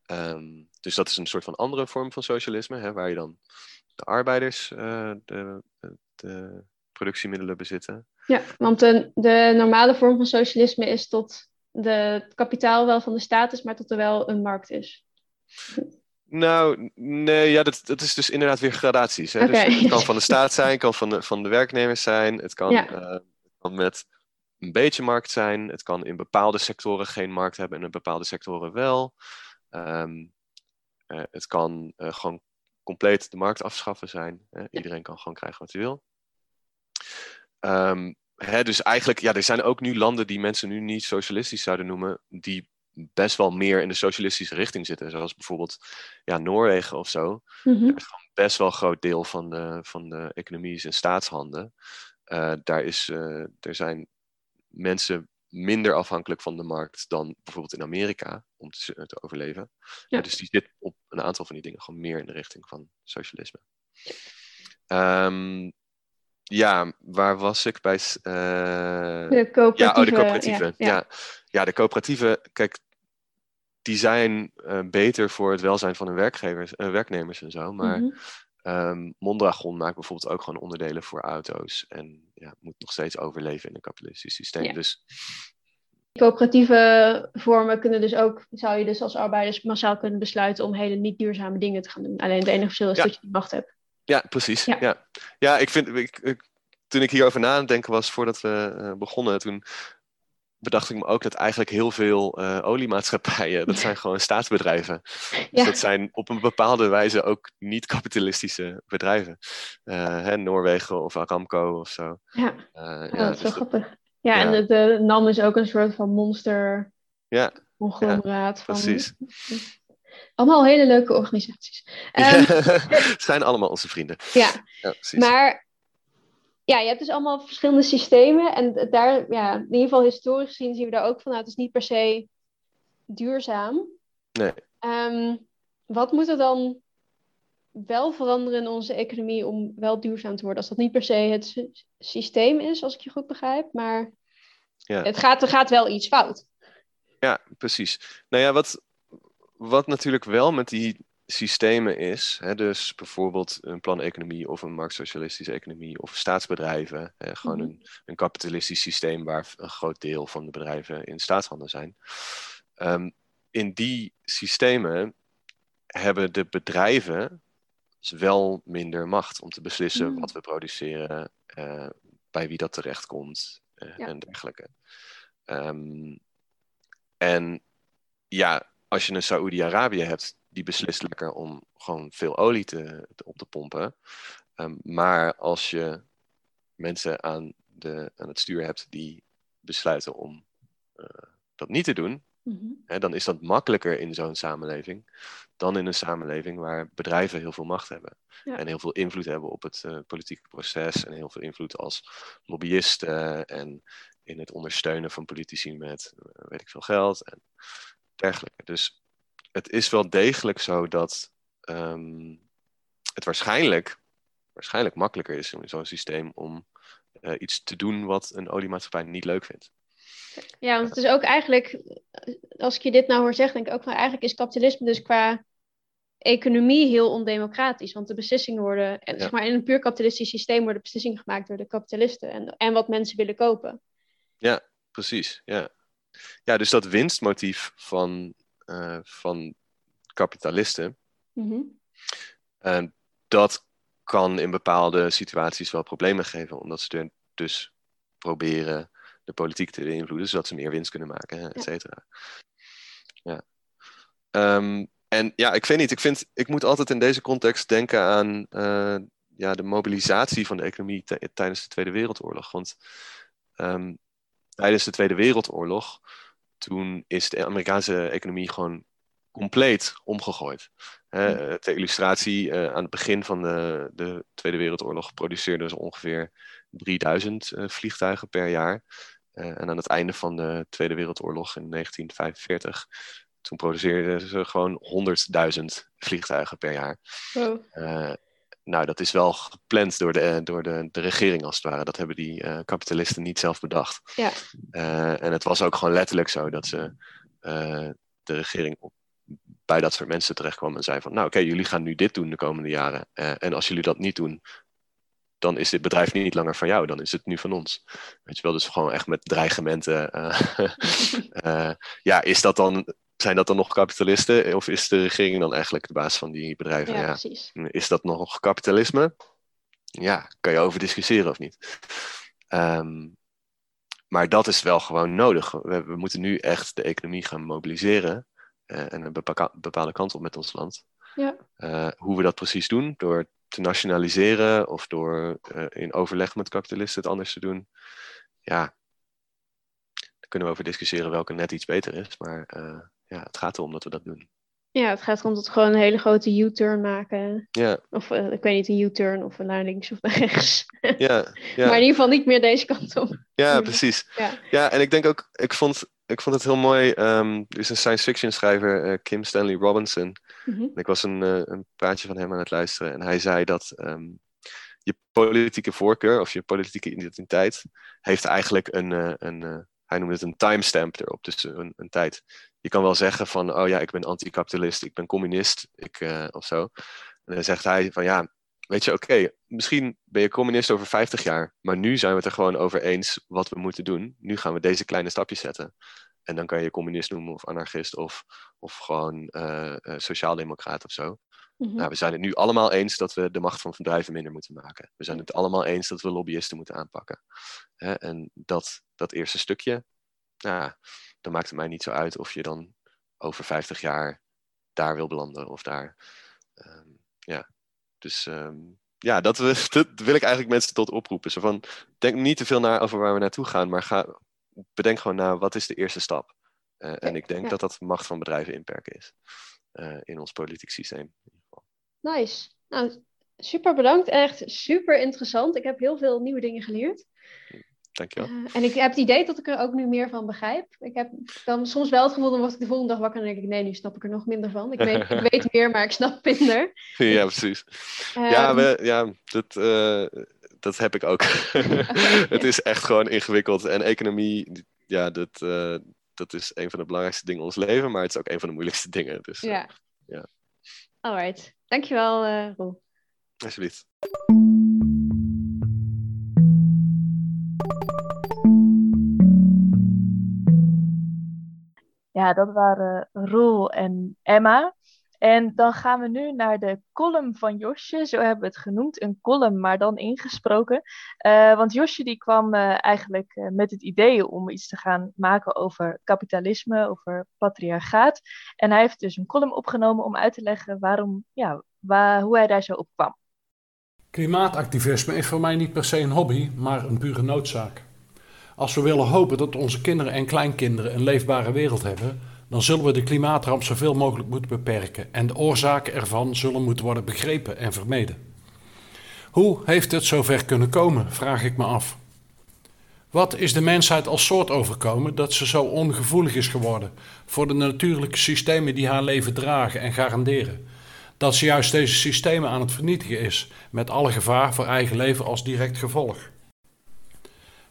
Ehm, dus dat is een soort van andere vorm van socialisme, hè, waar je dan de arbeiders eh, de productiemiddelen bezitten. Ja, want de, de normale vorm van socialisme is tot de, het kapitaal wel van de staat is, maar tot er wel een markt is. Nou, nee, ja, dat, dat is dus inderdaad weer gradaties. Hè? Dus het kan van de staat zijn, het kan van de, van de werknemers zijn, het kan, Ja. eh, het kan met een beetje markt zijn, het kan in bepaalde sectoren geen markt hebben en in bepaalde sectoren wel. Ehm, eh, het kan eh, gewoon compleet de markt afschaffen zijn. Hè? Iedereen kan gewoon krijgen wat hij wil. Ehm, hè, dus eigenlijk, ja, er zijn ook nu landen die mensen nu niet socialistisch zouden noemen, die best wel meer in de socialistische richting zitten. Zoals bijvoorbeeld ja, Noorwegen of zo. Mhm. Best wel een groot deel van de, van de economie is in staatshanden. Eh, daar is, eh, er zijn mensen minder afhankelijk van de markt dan bijvoorbeeld in Amerika om te, te overleven. Ja. Eh, dus die zit op een aantal van die dingen gewoon meer in de richting van socialisme. Ehm, ja, waar was ik bij? eh, De coöperatieve. ja, oh, de coöperatieven. ja, Ja, ja. ja. de coöperatieven, kijk, die zijn eh, beter voor het welzijn van hun werkgevers, eh, werknemers en zo. Maar Mhm. ehm, Mondragon maakt bijvoorbeeld ook gewoon onderdelen voor auto's. En ja, moet nog steeds overleven in een kapitalistisch systeem. Ja. Dus Coöperatieve vormen kunnen dus ook, zou je dus als arbeiders massaal kunnen besluiten om hele niet duurzame dingen te gaan doen. Alleen het enige verschil is Ja. dat je die macht hebt. Ja, precies. Ja. Ja, ja. ik vind, ik, ik- toen ik hierover na aan het denken was voordat we eh, begonnen, toen bedacht ik me ook dat eigenlijk heel veel eh, oliemaatschappijen, dat zijn gewoon staatsbedrijven. Dus Ja. dat zijn op een bepaalde wijze ook niet-kapitalistische bedrijven. Eh, hè, Noorwegen of Aramco of zo. Ja, Eh, ja, ja, dat is wel dus dat- grappig. Ja, ja. en de, de NAM is ook een soort van monster Ja, conglomeraat. van, precies. Allemaal hele leuke organisaties. [LAUGHS] Ehm, Het zijn allemaal onze vrienden. ja, Ja, precies. maar ja, je hebt dus allemaal verschillende systemen. En daar, ja, in ieder geval historisch gezien zien we daar ook van, nou, het is niet per se duurzaam. Nee. Ehm, wat moet er dan wel veranderen in onze economie om wel duurzaam te worden? Als dat niet per se het sy- systeem is, als ik je goed begrijp, maar Ja. het gaat, er gaat wel iets fout. Ja, precies. Nou ja, wat, wat natuurlijk wel met die systemen is, hè, dus bijvoorbeeld een planeconomie of een marktsocialistische economie of staatsbedrijven, hè, gewoon Mhm. een, een kapitalistisch systeem waar een groot deel van de bedrijven in staatshanden zijn. Ehm, in die systemen hebben de bedrijven wel minder macht om te beslissen Mm. wat we produceren, eh, bij wie dat terechtkomt eh, Ja. en dergelijke. Ehm, en ja, als je een Saoedi-Arabië hebt, die beslist lekker om gewoon veel olie te, te- op te pompen. Ehm, maar als je mensen aan, de, aan het stuur hebt die besluiten om eh, dat niet te doen, Mhm. hè, dan is dat makkelijker in zo'n samenleving dan in een samenleving waar bedrijven heel veel macht hebben. Ja. En heel veel invloed hebben op het eh, politieke proces en heel veel invloed als lobbyisten en in het ondersteunen van politici met eh, weet ik veel geld en dergelijke. Dus het is wel degelijk zo dat ehm, het waarschijnlijk waarschijnlijk makkelijker is in zo'n systeem om eh, iets te doen wat een oliemaatschappij niet leuk vindt. Ja, want het is ook eigenlijk, als ik je dit nou hoor zeggen, denk ik ook van eigenlijk is kapitalisme dus qua economie heel ondemocratisch. Want de beslissingen worden, en zeg maar in een puur kapitalistisch systeem worden beslissingen gemaakt door de kapitalisten en, en wat mensen willen kopen. Ja, precies. Ja, ja dus dat winstmotief van, uh, van kapitalisten, mm dat kan in bepaalde situaties wel problemen geven, omdat ze dus proberen de politiek te beïnvloeden, zodat ze meer winst kunnen maken, et cetera. Ja. Um, en ja, ik weet niet, ik, vind, ik moet altijd in deze context denken aan uh, ja, de mobilisatie van de economie tijdens de Tweede Wereldoorlog. Want um, tijdens de Tweede Wereldoorlog, toen is de Amerikaanse economie gewoon compleet omgegooid. Hè, ter illustratie, uh, aan het begin van de, de Tweede Wereldoorlog produceerden ze ongeveer 3000 uh, vliegtuigen per jaar. Uh, en aan het einde van de Tweede Wereldoorlog in 1945 toen produceerden ze gewoon 100.000 vliegtuigen per jaar. Uh, nou, dat is wel gepland door, de, door de, de regering als het ware. Dat hebben die uh, kapitalisten niet zelf bedacht. Ja. Uh, en het was ook gewoon letterlijk zo dat ze de regering op, bij dat soort mensen terechtkwam en zei van, nou oké, okay, jullie gaan nu dit doen de komende jaren. en als jullie dat niet doen, dan is dit bedrijf niet langer van jou, dan is het nu van ons. Weet je wel, dus gewoon echt met dreigementen. [LAUGHS] ja, is dat dan zijn dat dan nog kapitalisten? Of is de regering dan eigenlijk de baas van die bedrijven? Ja, precies. Is dat nog kapitalisme? Ja, kan je over discussiëren of niet. Um, maar dat is wel gewoon nodig. We, we, moeten nu echt de economie gaan mobiliseren. Uh, en een bepaalde kant op met ons land. Ja. Uh, hoe we dat precies doen, door te nationaliseren of door uh, in overleg met kapitalisten het anders te doen. Ja, daar kunnen we over discussiëren welke net iets beter is. Maar ja, het gaat erom dat we dat doen. Ja, het gaat erom dat we gewoon een hele grote U-turn maken. Ja. Of uh, ik weet niet, een U-turn of naar links of naar rechts. Ja, [LAUGHS] ja. Maar in ieder geval niet meer deze kant op. Ja, precies. Ja. ja, en ik denk ook, ik vond, ik vond het heel mooi. Um, er is een science fiction schrijver, uh, Kim Stanley Robinson. Mm -hmm. Ik was een, uh, een praatje van hem aan het luisteren. En hij zei dat um, je politieke voorkeur of je politieke identiteit heeft eigenlijk een, een hij noemde het een timestamp erop, dus een, een tijd je kan wel zeggen van, oh ja, ik ben anticapitalist, ik ben communist, ik, uh, of zo. En dan zegt hij van, ja, weet je, oké, misschien ben je communist over 50 jaar, maar nu zijn we het er gewoon over eens wat we moeten doen. Nu gaan we deze kleine stapjes zetten. En dan kan je communist noemen of anarchist of, of gewoon uh, uh, sociaaldemocraat of zo. Mhm. Nou, we zijn het nu allemaal eens dat we de macht van bedrijven minder moeten maken. We zijn het allemaal eens dat we lobbyisten moeten aanpakken. Hè? En dat, dat eerste stukje, nou, dan maakt het mij niet zo uit of je dan over 50 jaar daar wil belanden of daar. Um, ja, dus um, ja, dat, we, [LAUGHS] dat, wil ik eigenlijk mensen tot oproepen. Zo van, denk niet te veel naar over waar we naartoe gaan, maar ga, bedenk gewoon na wat is de eerste stap. Uh, en ik denk ja. dat dat macht van bedrijven inperken is uh, in ons politiek systeem. Nice. Nou, super bedankt. Echt super interessant. Ik heb heel veel nieuwe dingen geleerd. Dankjewel. Uh, en ik heb het idee dat ik er ook nu meer van begrijp. Ik heb dan soms wel het gevoel, dan word ik de volgende dag wakker en denk ik, nee, nu snap ik er nog minder van. Ik weet, ik [LAUGHS] weet meer, maar ik snap minder. Ja, precies. Um, ja, we, ja dat, uh, dat heb ik ook. [LAUGHS] het is echt gewoon ingewikkeld. En economie, ja, dat, uh, dat is een van de belangrijkste dingen in ons leven, maar het is ook een van de moeilijkste dingen. Dus, ja. ja. Alright. Dankjewel, uh, Roel. Alsjeblieft. Ja, dat waren Roel en Emma. En dan gaan we nu naar de column van Josje. Zo hebben we het genoemd. Een column, maar dan ingesproken. Uh, want Josje die kwam uh, eigenlijk uh, met het idee om iets te gaan maken over kapitalisme, over patriarchaat. En hij heeft dus een column opgenomen om uit te leggen waarom, ja, waar, hoe hij daar zo op kwam. Klimaatactivisme is voor mij niet per se een hobby, maar een pure noodzaak. Als we willen hopen dat onze kinderen en kleinkinderen een leefbare wereld hebben, dan zullen we de klimaatramp zoveel mogelijk moeten beperken en de oorzaken ervan zullen moeten worden begrepen en vermeden. Hoe heeft het zover kunnen komen, vraag ik me af. Wat is de mensheid als soort overkomen dat ze zo ongevoelig is geworden voor de natuurlijke systemen die haar leven dragen en garanderen? dat ze juist deze systemen aan het vernietigen is, met alle gevaar voor eigen leven als direct gevolg.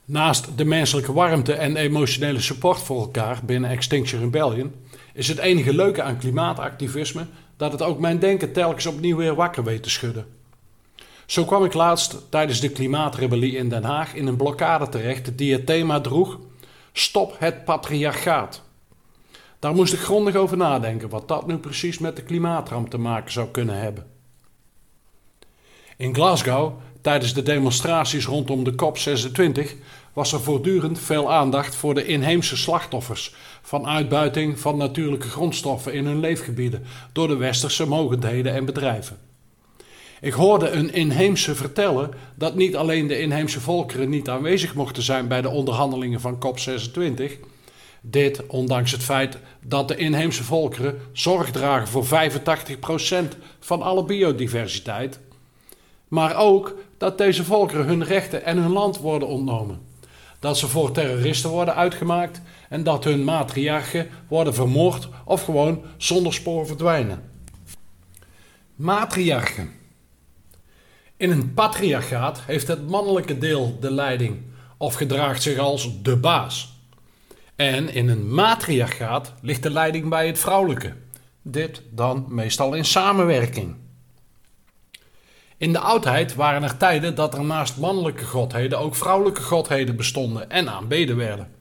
Naast de menselijke warmte en emotionele support voor elkaar binnen Extinction Rebellion, is het enige leuke aan klimaatactivisme dat het ook mijn denken telkens opnieuw weer wakker weet te schudden. Zo kwam ik laatst tijdens de klimaatrebellie in Den Haag in een blokkade terecht die het thema droeg: Stop het patriarchaat. Daar moest ik grondig over nadenken wat dat nu precies met de klimaatramp te maken zou kunnen hebben. In Glasgow, tijdens de demonstraties rondom de COP26, was er voortdurend veel aandacht voor de inheemse slachtoffers van uitbuiting van natuurlijke grondstoffen in hun leefgebieden door de westerse mogendheden en bedrijven. Ik hoorde een inheemse vertellen dat niet alleen de inheemse volkeren niet aanwezig mochten zijn bij de onderhandelingen van COP26, dit ondanks het feit dat de inheemse volkeren zorg dragen voor 85% van alle biodiversiteit, maar ook dat deze volkeren hun rechten en hun land worden ontnomen. Dat ze voor terroristen worden uitgemaakt en dat hun matriarchen worden vermoord of gewoon zonder spoor verdwijnen. Matriarchen. In een patriarchaat heeft het mannelijke deel de leiding of gedraagt zich als de baas. En in een matriarchaat ligt de leiding bij het vrouwelijke. Dit dan meestal in samenwerking. In de oudheid waren er tijden dat er naast mannelijke godheden ook vrouwelijke godheden bestonden en aanbeden werden.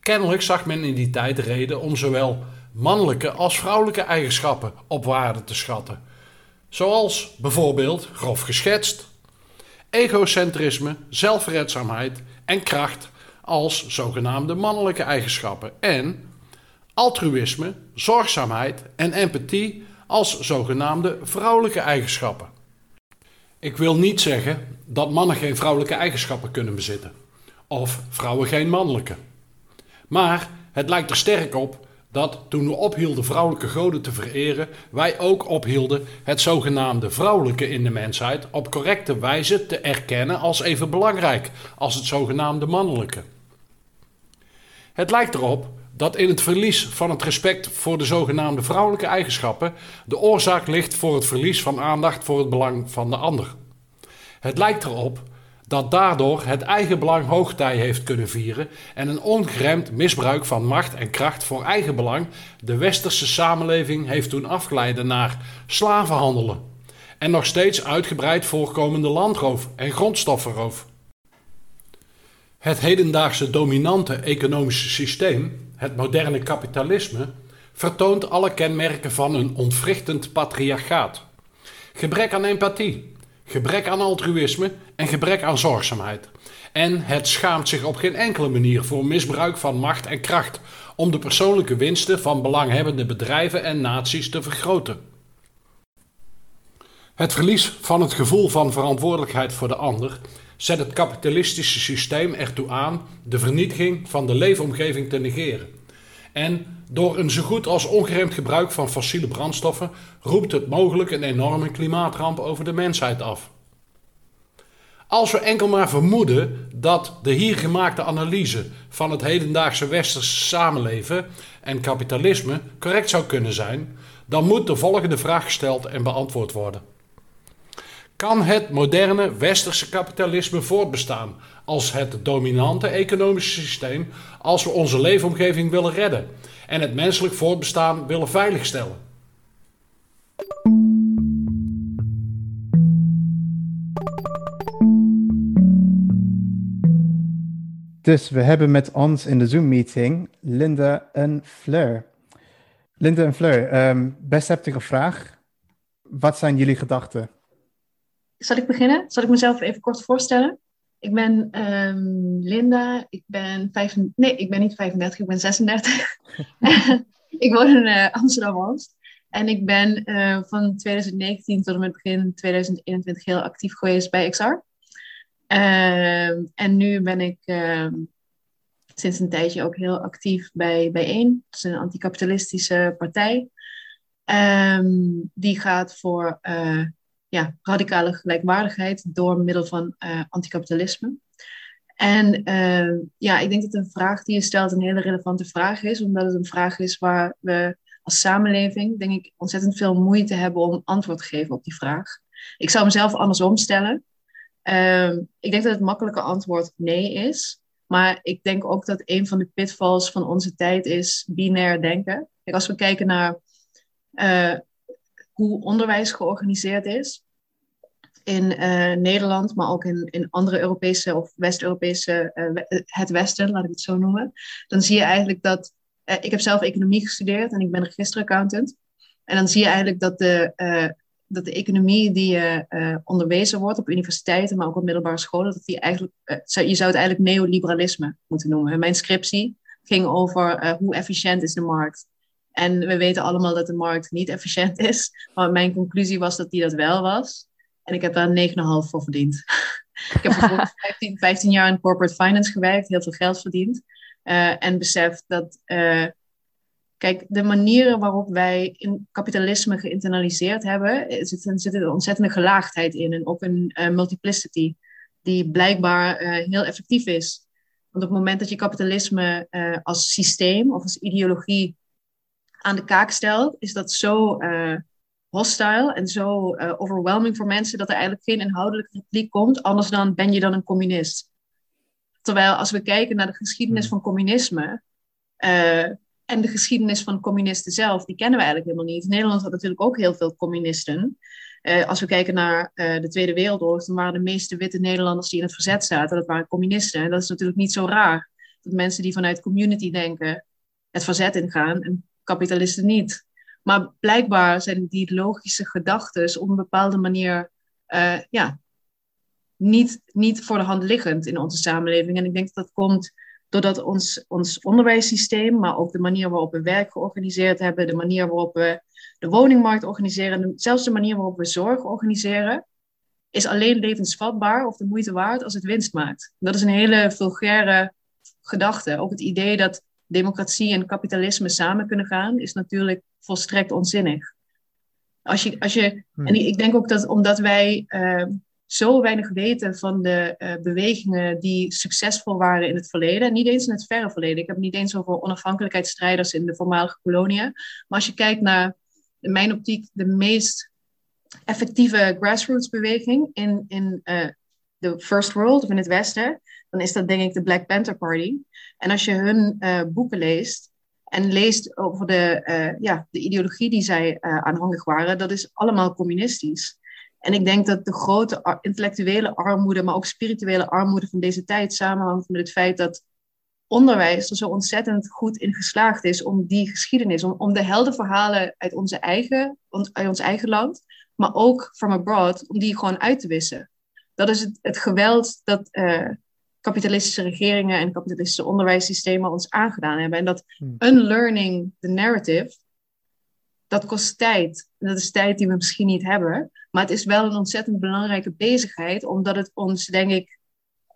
Kennelijk zag men in die tijd reden om zowel mannelijke als vrouwelijke eigenschappen op waarde te schatten. Zoals bijvoorbeeld, grof geschetst, egocentrisme, zelfredzaamheid en kracht als zogenaamde mannelijke eigenschappen en altruïsme, zorgzaamheid en empathie als zogenaamde vrouwelijke eigenschappen. Ik wil niet zeggen dat mannen geen vrouwelijke eigenschappen kunnen bezitten of vrouwen geen mannelijke. Maar het lijkt er sterk op dat toen we ophielden vrouwelijke goden te vereren, wij ook ophielden het zogenaamde vrouwelijke in de mensheid op correcte wijze te erkennen als even belangrijk als het zogenaamde mannelijke. Het lijkt erop dat in het verlies van het respect voor de zogenaamde vrouwelijke eigenschappen de oorzaak ligt voor het verlies van aandacht voor het belang van de ander. Het lijkt erop dat daardoor het eigen belang hoogtij heeft kunnen vieren en een ongeremd misbruik van macht en kracht voor eigen belang de westerse samenleving heeft doen afglijden naar slavenhandelen en nog steeds uitgebreid voorkomende landroof en grondstoffenroof. Het hedendaagse dominante economische systeem, het moderne kapitalisme, vertoont alle kenmerken van een ontwrichtend patriarchaat. Gebrek aan empathie, gebrek aan altruïsme en gebrek aan zorgzaamheid. En het schaamt zich op geen enkele manier voor misbruik van macht en kracht om de persoonlijke winsten van belanghebbende bedrijven en naties te vergroten. Het verlies van het gevoel van verantwoordelijkheid voor de ander zet het kapitalistische systeem ertoe aan de vernietiging van de leefomgeving te negeren. En door een zo goed als ongeremd gebruik van fossiele brandstoffen roept het mogelijk een enorme klimaatramp over de mensheid af. Als we enkel maar vermoeden dat de hier gemaakte analyse van het hedendaagse westerse samenleven en kapitalisme correct zou kunnen zijn, dan moet de volgende vraag gesteld en beantwoord worden. Kan het moderne westerse kapitalisme voortbestaan als het dominante economische systeem als we onze leefomgeving willen redden en het menselijk voortbestaan willen veiligstellen? Dus we hebben met ons in de Zoom-meeting Linda en Fleur. Linda en Fleur, um, best heftige vraag. Wat zijn jullie gedachten? Zal ik beginnen? Zal ik mezelf even kort voorstellen? Ik ben um, Linda, ik ben, vijf, nee, ik ben niet 35, ik ben 36. [LAUGHS] ik woon in uh, Amsterdam-Oost. En ik ben uh, van 2019 tot en met begin 2021 heel actief geweest bij XR. Uh, en nu ben ik ehm, sinds een tijdje ook heel actief bij Bijeen. Dat is een anticapitalistische partij. Die gaat voor uh, ja, radicale gelijkwaardigheid door middel van uh, anticapitalisme. En uh, ja, ik denk dat de vraag die je stelt een hele relevante vraag is, omdat het een vraag is waar we als samenleving, denk ik, ontzettend veel moeite hebben om antwoord te geven op die vraag. Ik zou mezelf andersom stellen. Ehm, ik denk dat het makkelijke antwoord nee is. Maar ik denk ook dat een van de pitfalls van onze tijd is binair denken. Kijk, als we kijken naar uh, hoe onderwijs georganiseerd is in uh, Nederland, maar ook in, in andere Europese of West-Europese, uh, het Westen, laat ik het zo noemen, dan zie je eigenlijk dat, ik heb zelf economie gestudeerd en ik ben registeraccountant. En dan zie je eigenlijk dat de, dat de economie die onderwezen wordt op universiteiten, maar ook op middelbare scholen, dat die eigenlijk, je zou het eigenlijk neoliberalisme moeten noemen. mijn scriptie ging over hoe efficiënt is de markt. En we weten allemaal dat de markt niet efficiënt is, maar mijn conclusie was dat die dat wel was. En ik heb daar 9,5 voor verdiend. ik heb bijvoorbeeld [LAUGHS] 15, 15 jaar in corporate finance gewerkt, heel veel geld verdiend. en besef dat Kijk, de manieren waarop wij in kapitalisme geïnternaliseerd hebben, er zit, er zit een ontzettende gelaagdheid in en ook een uh, multiplicity, die blijkbaar heel effectief is. Want op het moment dat je kapitalisme als systeem of als ideologie aan de kaak stelt, is dat zo hostile en zo overwhelming voor mensen dat er eigenlijk geen inhoudelijke repliek komt, anders dan ben je dan een communist. Terwijl als we kijken naar de geschiedenis hmm. van communisme, en de geschiedenis van communisten zelf, die kennen we eigenlijk helemaal niet. Nederland had natuurlijk ook heel veel communisten. Uh, als we kijken naar uh, de Tweede Wereldoorlog, dan waren de meeste witte Nederlanders die in het verzet zaten, dat waren communisten. En dat is natuurlijk niet zo raar. Dat mensen die vanuit community denken, het verzet ingaan en kapitalisten niet. Maar blijkbaar zijn die logische gedachten op een bepaalde manier uh, ja, niet, niet voor de hand liggend in onze samenleving. En ik denk dat dat komt doordat ons, ons onderwijssysteem, maar ook de manier waarop we werk georganiseerd hebben, de manier waarop we de woningmarkt organiseren, zelfs de manier waarop we zorg organiseren, is alleen levensvatbaar of de moeite waard als het winst maakt. Dat is een hele vulgaire gedachte. Ook het idee dat democratie en kapitalisme samen kunnen gaan, is natuurlijk volstrekt onzinnig. Als je, als je, hmm. En ik denk ook dat omdat wij uh, zo weinig weten van de uh, bewegingen die succesvol waren in het verleden. Niet eens in het verre verleden. Ik heb het niet eens over onafhankelijkheidsstrijders in de voormalige koloniën. Maar als je kijkt naar, in mijn optiek, de meest effectieve grassroots beweging in, in uh, de First World of in het Westen, dan is dat denk ik de Black Panther Party. En als je hun uh, boeken leest en leest over de, ja, de ideologie die zij aanhangig waren, dat is allemaal communistisch. En ik denk dat de grote intellectuele armoede, maar ook spirituele armoede van deze tijd samenhangt met het feit dat onderwijs er zo ontzettend goed in geslaagd is om die geschiedenis, om, om de heldenverhalen uit, onze eigen, uit ons eigen land, maar ook from abroad, om die gewoon uit te wissen. Dat is het, het geweld dat uh, kapitalistische regeringen en kapitalistische onderwijssystemen ons aangedaan hebben. En dat hmm. unlearning the narrative, dat kost tijd. Dat is tijd die we misschien niet hebben. Maar het is wel een ontzettend belangrijke bezigheid, omdat het ons, denk ik,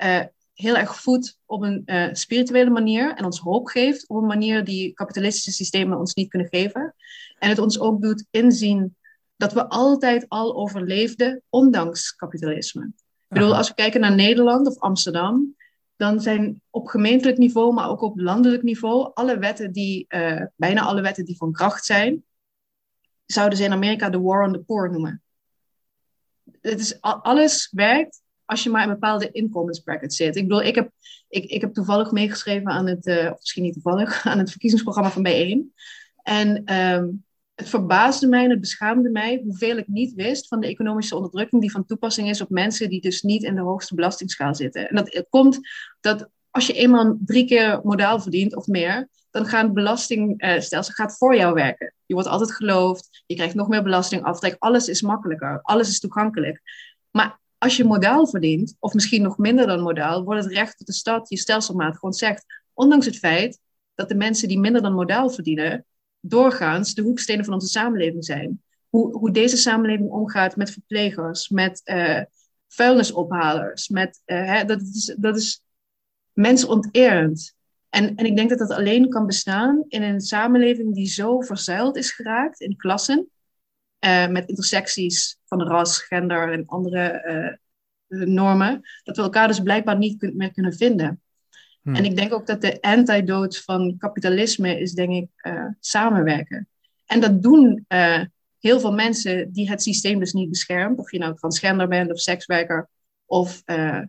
uh, heel erg voedt op een uh, spirituele manier en ons hoop geeft op een manier die kapitalistische systemen ons niet kunnen geven. En het ons ook doet inzien dat we altijd al overleefden, ondanks kapitalisme. Ik bedoel, als we kijken naar Nederland of Amsterdam, dan zijn op gemeentelijk niveau, maar ook op landelijk niveau, alle wetten die, uh, bijna alle wetten die van kracht zijn, zouden ze in Amerika de war on the poor noemen het is, alles werkt als je maar in bepaalde inkomensbrackets zit. Ik bedoel, ik heb, ik, ik heb toevallig meegeschreven aan het, uh, of misschien niet toevallig, [LAUGHS] aan het verkiezingsprogramma van B1. En um, het verbaasde mij en het beschaamde mij hoeveel ik niet wist van de economische onderdrukking die van toepassing is op mensen die dus niet in de hoogste belastingsschaal zitten. En dat komt dat als je eenmaal drie keer modaal verdient of meer, dan gaat het belastingstelsel gaat voor jou werken. Je wordt altijd geloofd, je krijgt nog meer belastingaftrek, alles is makkelijker, alles is toegankelijk. Maar als je modaal verdient, of misschien nog minder dan modaal, wordt het recht dat de stad je stelselmaat gewoon zegt, ondanks het feit dat de mensen die minder dan modaal verdienen, doorgaans de hoekstenen van onze samenleving zijn. Hoe, hoe deze samenleving omgaat met verplegers, met uh, vuilnisophalers, met, uh, hè, dat, is, dat is mensonterend. En, en ik denk dat dat alleen kan bestaan in een samenleving die zo verzuild is geraakt in klassen, uh, met intersecties van ras, gender en andere normen, dat we elkaar dus blijkbaar niet meer kunnen vinden. Hmm. En ik denk ook dat de antidote van kapitalisme is, denk ik, uh, samenwerken. En dat doen uh, heel veel mensen die het systeem dus niet beschermt. Of je nou transgender bent of sekswerker of uh,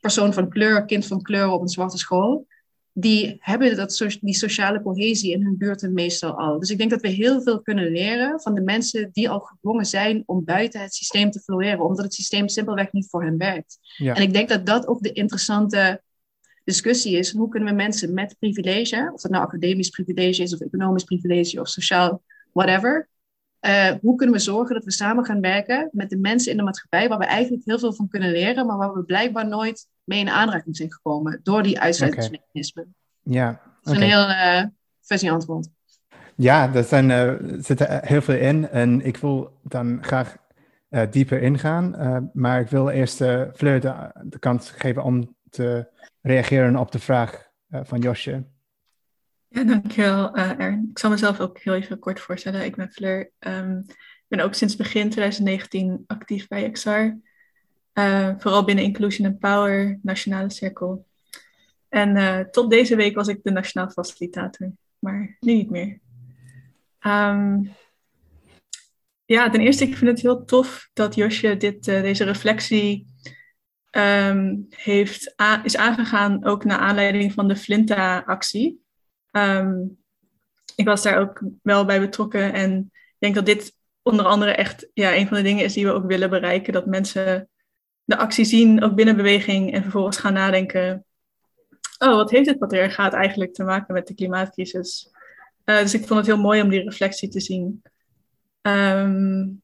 persoon van kleur, kind van kleur op een zwarte school. Die hebben dat, die sociale cohesie in hun buurten meestal al. Dus ik denk dat we heel veel kunnen leren van de mensen die al gedwongen zijn om buiten het systeem te floreren, omdat het systeem simpelweg niet voor hen werkt. Ja. En ik denk dat dat ook de interessante discussie is. Hoe kunnen we mensen met privilege, of dat nou academisch privilege is, of economisch privilege, of sociaal, whatever, uh, hoe kunnen we zorgen dat we samen gaan werken met de mensen in de maatschappij, waar we eigenlijk heel veel van kunnen leren, maar waar we blijkbaar nooit mee in aanraking zijn gekomen door die uitsluitingsmechanismen. Okay. Ja. Dat is een heel uh, antwoord. Ja, er zijn, uh, zit er heel veel in en ik wil dan graag uh, dieper ingaan, maar ik wil eerst Fleur de, de kans geven om te reageren op de vraag van Josje. Ja, dankjewel uh. Ik zal mezelf ook heel even kort voorstellen. Ik ben Fleur. Um, ik ben ook sinds begin 2019 actief bij XR. Uh, vooral binnen Inclusion and Power, Nationale Cirkel. En tot deze week was ik de nationaal facilitator, maar nu niet meer. Um, ja, ten eerste, ik vind het heel tof dat Josje dit, deze reflectie um, heeft is aangegaan, ook naar aanleiding van de Flinta-actie. Um, ik was daar ook wel bij betrokken en ik denk dat dit onder andere echt ja, een van de dingen is die we ook willen bereiken. Dat mensen de actie zien, ook binnen beweging, en vervolgens gaan nadenken: oh, wat heeft het patriarchaat eigenlijk te maken met de klimaatcrisis? Uh, dus ik vond het heel mooi om die reflectie te zien. Um,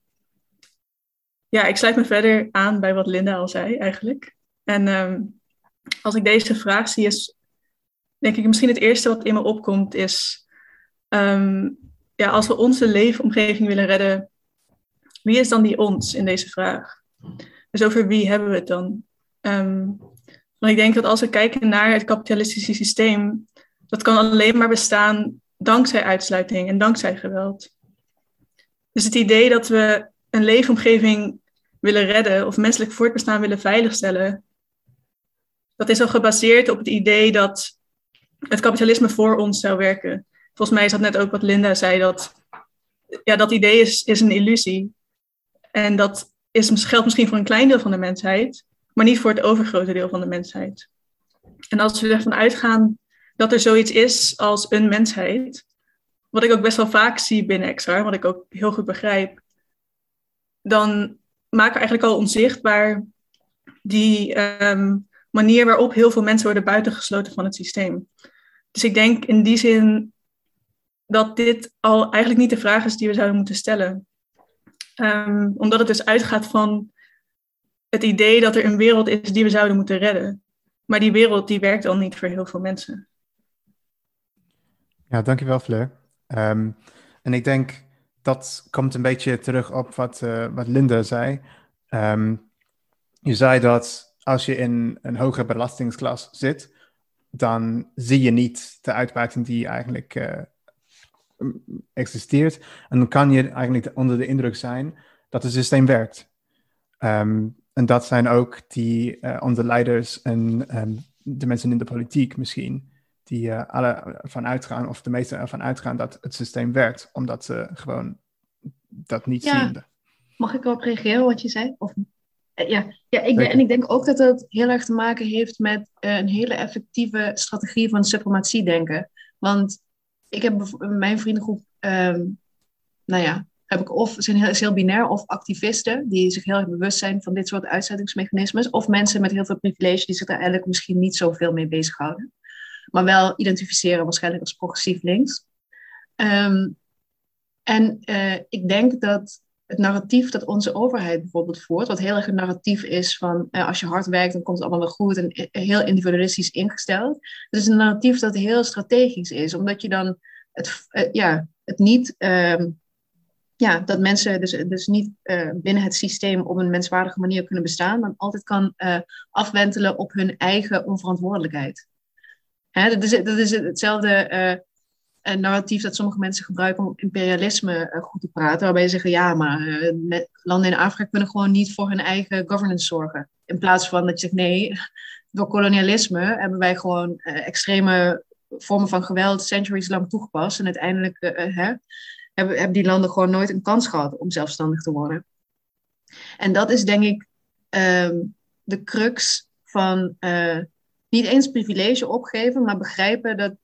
ja, ik sluit me verder aan bij wat Linda al zei eigenlijk. En um, als ik deze vraag zie, is denk ik misschien het eerste wat in me opkomt is, um, ja, als we onze leefomgeving willen redden, wie is dan die ons in deze vraag? Dus over wie hebben we het dan? Um, want ik denk dat als we kijken naar het kapitalistische systeem, dat kan alleen maar bestaan dankzij uitsluiting en dankzij geweld. Dus het idee dat we een leefomgeving willen redden of menselijk voortbestaan willen veiligstellen, dat is al gebaseerd op het idee dat het kapitalisme voor ons zou werken. Volgens mij is dat net ook wat Linda zei, dat ja, dat idee is, is een illusie. En dat is, geldt misschien voor een klein deel van de mensheid, maar niet voor het overgrote deel van de mensheid. En als we ervan uitgaan dat er zoiets is als een mensheid, wat ik ook best wel vaak zie binnen XR, wat ik ook heel goed begrijp, dan maken eigenlijk al onzichtbaar die um, manier waarop heel veel mensen worden buitengesloten van het systeem. Dus ik denk in die zin dat dit al eigenlijk niet de vraag is die we zouden moeten stellen. Um, omdat het dus uitgaat van het idee dat er een wereld is die we zouden moeten redden. Maar die wereld die werkt al niet voor heel veel mensen. Ja, dankjewel Fleur. Um, en ik denk dat komt een beetje terug op wat, uh, wat Linda zei. Um, je zei dat als je in een hogere belastingsklas zit, dan zie je niet de uitbuiting die eigenlijk uh, existeert. En dan kan je eigenlijk onder de indruk zijn dat het systeem werkt. Um, en dat zijn ook die, uh, onze leiders en um, de mensen in de politiek misschien, die uh, alle van uitgaan, of de meesten ervan uitgaan dat het systeem werkt, omdat ze gewoon dat niet ja. zien. Mag ik erop reageren wat je zei? Of eh, ja, ja ik en ik denk ook dat het heel erg te maken heeft met uh, een hele effectieve strategie van suprematie denken. Want ik heb mijn vriendengroep, um, nou ja, heb ik of zijn heel, heel binair of activisten die zich heel erg bewust zijn van dit soort uitzettingsmechanismes, of mensen met heel veel privilege die zich daar eigenlijk misschien niet zoveel mee bezighouden, maar wel identificeren waarschijnlijk als progressief links. Um, en uh, ik denk dat het narratief dat onze overheid bijvoorbeeld voert, wat heel erg een narratief is van eh, als je hard werkt, dan komt het allemaal wel goed en eh, heel individualistisch ingesteld. Het is een narratief dat heel strategisch is, omdat je dan het, ja, het niet, uh, ja, dat mensen dus, dus niet binnen het systeem op een menswaardige manier kunnen bestaan, maar altijd kan afwentelen op hun eigen onverantwoordelijkheid. Hè, dat, is, dat is hetzelfde een narratief dat sommige mensen gebruiken om imperialisme uh, goed te praten. Waarbij ze zeggen, ja, maar landen in Afrika kunnen gewoon niet voor hun eigen governance zorgen. In plaats van dat je zegt, nee, [LAUGHS] door kolonialisme hebben wij gewoon extreme vormen van geweld centuries lang toegepast. En uiteindelijk hè, hebben, hebben die landen gewoon nooit een kans gehad om zelfstandig te worden. En dat is denk ik ehm, de crux van niet eens privilege opgeven, maar begrijpen dat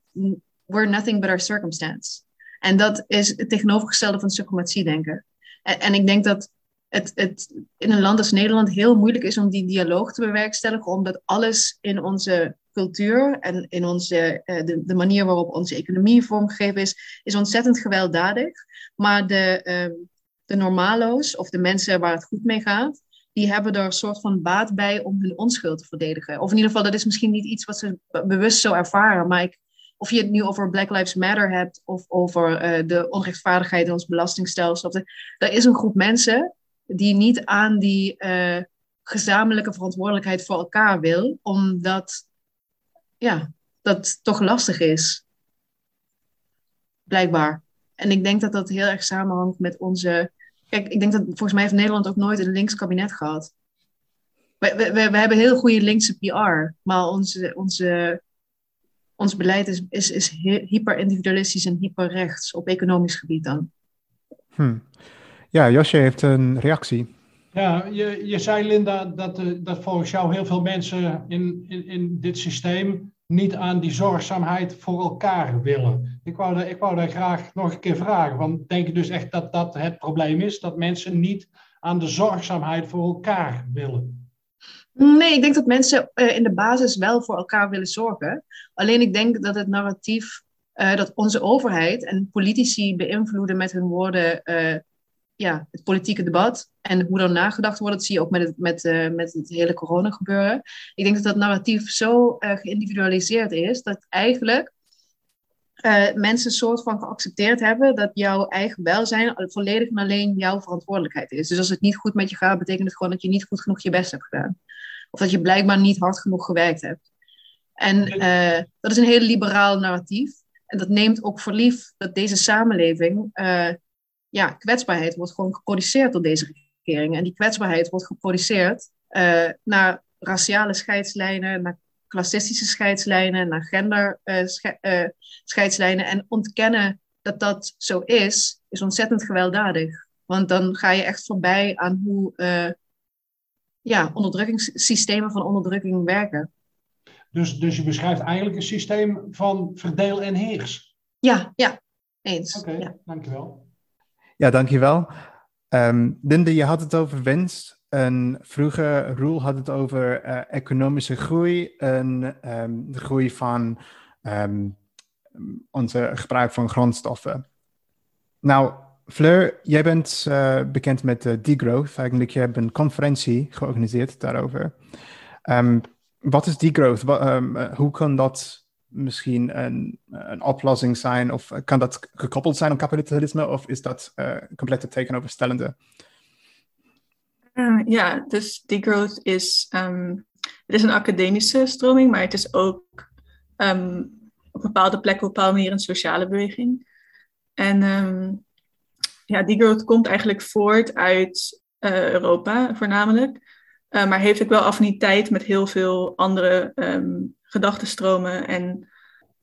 we're nothing but our circumstance. En dat is het tegenovergestelde van suprematie denken. En, en ik denk dat het, het in een land als Nederland heel moeilijk is om die dialoog te bewerkstelligen, omdat alles in onze cultuur en in onze, uh, de, de, manier waarop onze economie vormgegeven is, is ontzettend gewelddadig. Maar de, uh, de normalo's, of de mensen waar het goed mee gaat, die hebben er een soort van baat bij om hun onschuld te verdedigen. Of in ieder geval, dat is misschien niet iets wat ze bewust zo ervaren, maar ik, of je het nu over Black Lives Matter hebt of over uh, de onrechtvaardigheid in ons belastingstelsel. Er is een groep mensen die niet aan die uh, gezamenlijke verantwoordelijkheid voor elkaar wil, omdat ja, dat toch lastig is. Blijkbaar. En ik denk dat dat heel erg samenhangt met onze. Kijk, ik denk dat volgens mij heeft Nederland ook nooit een links kabinet gehad. We, we, we, we hebben heel goede linkse PR, maar onze, onze ons beleid is, is, is hyper-individualistisch en hyper-rechts op economisch gebied dan. Hm. Ja, Josje heeft een reactie. Ja, je, je zei Linda dat, uh, dat volgens jou heel veel mensen in, in, in dit systeem niet aan die zorgzaamheid voor elkaar willen. Ik wou, daar, ik wou daar graag nog een keer vragen. Want denk je dus echt dat dat het probleem is? Dat mensen niet aan de zorgzaamheid voor elkaar willen? Nee, ik denk dat mensen uh, in de basis wel voor elkaar willen zorgen. Alleen ik denk dat het narratief uh, dat onze overheid en politici beïnvloeden met hun woorden uh, ja, het politieke debat en hoe er nagedacht wordt. Dat zie je ook met het, met, met het hele corona gebeuren. Ik denk dat dat narratief zo geïndividualiseerd is dat eigenlijk mensen een soort van geaccepteerd hebben dat jouw eigen welzijn volledig en alleen jouw verantwoordelijkheid is. Dus als het niet goed met je gaat, betekent het gewoon dat je niet goed genoeg je best hebt gedaan. Of dat je blijkbaar niet hard genoeg gewerkt hebt. En uh, dat is een heel liberaal narratief. En dat neemt ook voor lief dat deze samenleving, uh, ja, kwetsbaarheid wordt gewoon geproduceerd door deze regering. En die kwetsbaarheid wordt geproduceerd uh, naar raciale scheidslijnen, naar klassistische scheidslijnen, naar gender sche scheidslijnen. En ontkennen dat dat zo is, is ontzettend gewelddadig. Want dan ga je echt voorbij aan hoe ja, onderdrukkingssystemen van onderdrukking werken. Dus, dus je beschrijft eigenlijk een systeem van verdeel en heers. Ja, ja, eens. Oké, ja. dankjewel. Ja, dankjewel. Um, Linde, je had het over winst. En vroeger, Roel had het over uh, economische groei en um, de groei van um, onze gebruik van grondstoffen. Nou, Fleur, jij bent uh, bekend met uh, degrowth. Eigenlijk, je hebt een conferentie georganiseerd daarover. Wat is degrowth? Wat, hoe kan dat misschien een, een, oplossing zijn? Of kan dat gekoppeld zijn aan kapitalisme? Of is dat compleet het tegenoverstellende? ja, dus degrowth is, um, het is een academische stroming, maar het is ook op bepaalde plekken op een bepaalde manier een sociale beweging. En ja, die growth komt eigenlijk voort uit uh, Europa voornamelijk. Uh, maar heeft ook wel affiniteit met heel veel andere um, gedachtenstromen. En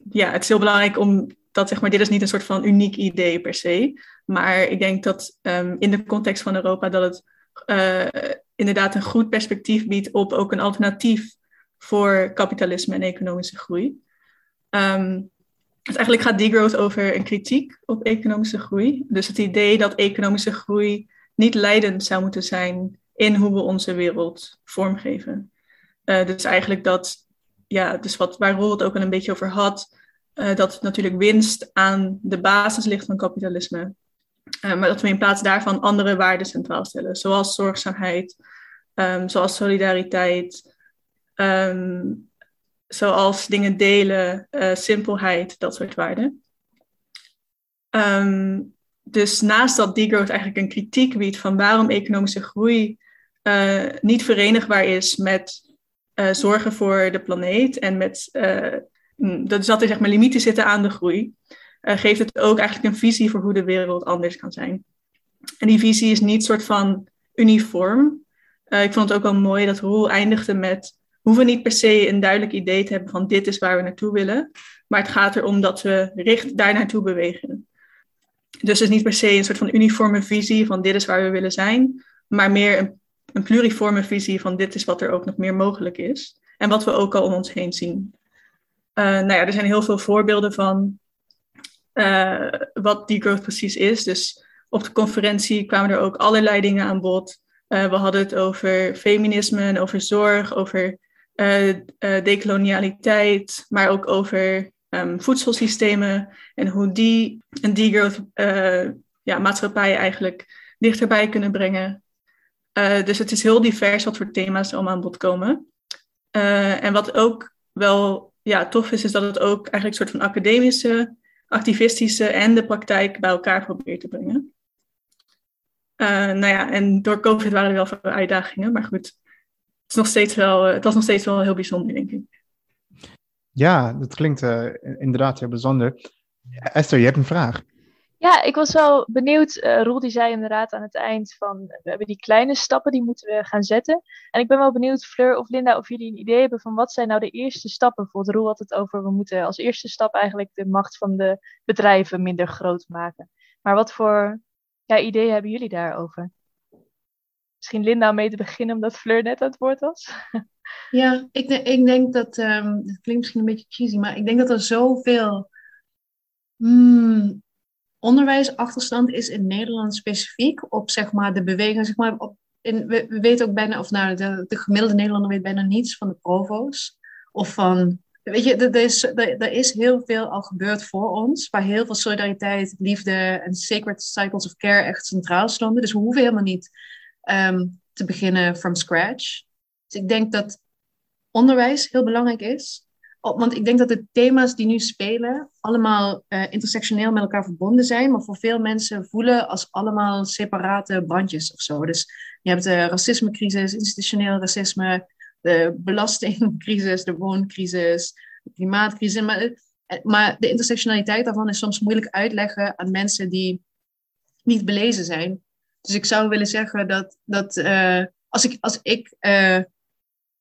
ja, het is heel belangrijk om dat, zeg maar, dit is niet een soort van uniek idee per se. Maar ik denk dat um, in de context van Europa dat het uh, inderdaad een goed perspectief biedt op ook een alternatief voor kapitalisme en economische groei. Um, dus eigenlijk gaat degrowth over een kritiek op economische groei. Dus het idee dat economische groei niet leidend zou moeten zijn in hoe we onze wereld vormgeven. Uh, dus eigenlijk dat, ja, dus wat, waar Roel het ook al een beetje over had, uh, dat natuurlijk winst aan de basis ligt van kapitalisme. Uh, maar dat we in plaats daarvan andere waarden centraal stellen, zoals zorgzaamheid, um, zoals solidariteit, um, zoals dingen delen, uh, simpelheid, dat soort waarden. Um, dus naast dat degrowth eigenlijk een kritiek biedt van waarom economische groei niet verenigbaar is met uh, zorgen voor de planeet en met dat, dat er zeg maar, limieten zitten aan de groei, geeft het ook eigenlijk een visie voor hoe de wereld anders kan zijn. En die visie is niet soort van uniform. ik vond het ook wel mooi dat Roel eindigde met hoeven niet per se een duidelijk idee te hebben van dit is waar we naartoe willen. Maar het gaat erom dat we richt daar naartoe bewegen. Dus het is niet per se een soort van uniforme visie van dit is waar we willen zijn, maar meer een, een pluriforme visie van dit is wat er ook nog meer mogelijk is. En wat we ook al om ons heen zien. Uh, nou ja, er zijn heel veel voorbeelden van uh, wat degrowth precies is. Dus op de conferentie kwamen er ook allerlei dingen aan bod. Uh, we hadden het over feminisme, over zorg, over decolonialiteit, maar ook over um, voedselsystemen en hoe die een degrowth ja, maatschappij eigenlijk dichterbij kunnen brengen. Dus het is heel divers wat voor thema's er allemaal aan bod komen. en wat ook wel ja, tof is, is dat het ook eigenlijk een soort van academische, activistische en de praktijk bij elkaar probeert te brengen. Uh, nou ja, en door COVID waren er wel veel uitdagingen, maar goed, het, is nog steeds wel, het was nog steeds wel heel bijzonder, denk ik. Ja, dat klinkt inderdaad heel bijzonder. Esther, je hebt een vraag. Ja, ik was wel benieuwd. Uh, Roel die zei inderdaad aan het eind van we hebben die kleine stappen die moeten we gaan zetten. En ik ben wel benieuwd, Fleur of Linda, of jullie een idee hebben van wat zijn nou de eerste stappen. Bijvoorbeeld Roel had het over we moeten als eerste stap eigenlijk de macht van de bedrijven minder groot maken. Maar wat voor ja, ideeën hebben jullie daarover? Misschien Linda mee te beginnen omdat Fleur net aan het woord was. [LAUGHS] Ja, ik, ik denk dat, um, het klinkt misschien een beetje cheesy, maar ik denk dat er zoveel hmm, onderwijsachterstand is in Nederland specifiek op zeg maar, de beweging. Zeg maar, op, in, we, weten ook bijna, of nou, de, de gemiddelde Nederlander weet bijna niets van de provo's. Of van, weet je, er is, er, is heel veel al gebeurd voor ons, waar heel veel solidariteit, liefde en sacred cycles of care echt centraal stonden. Dus we hoeven helemaal niet um, te beginnen from scratch. Dus ik denk dat onderwijs heel belangrijk is want ik denk dat de thema's die nu spelen allemaal uh, intersectioneel met elkaar verbonden zijn, maar voor veel mensen voelen als allemaal separate bandjes of zo. Dus je hebt de racismecrisis, institutioneel racisme, de belastingcrisis, de wooncrisis, de klimaatcrisis. Maar, eh, maar de intersectionaliteit daarvan is soms moeilijk uitleggen aan mensen die niet belezen zijn. Dus ik zou willen zeggen dat, dat als ik, als ik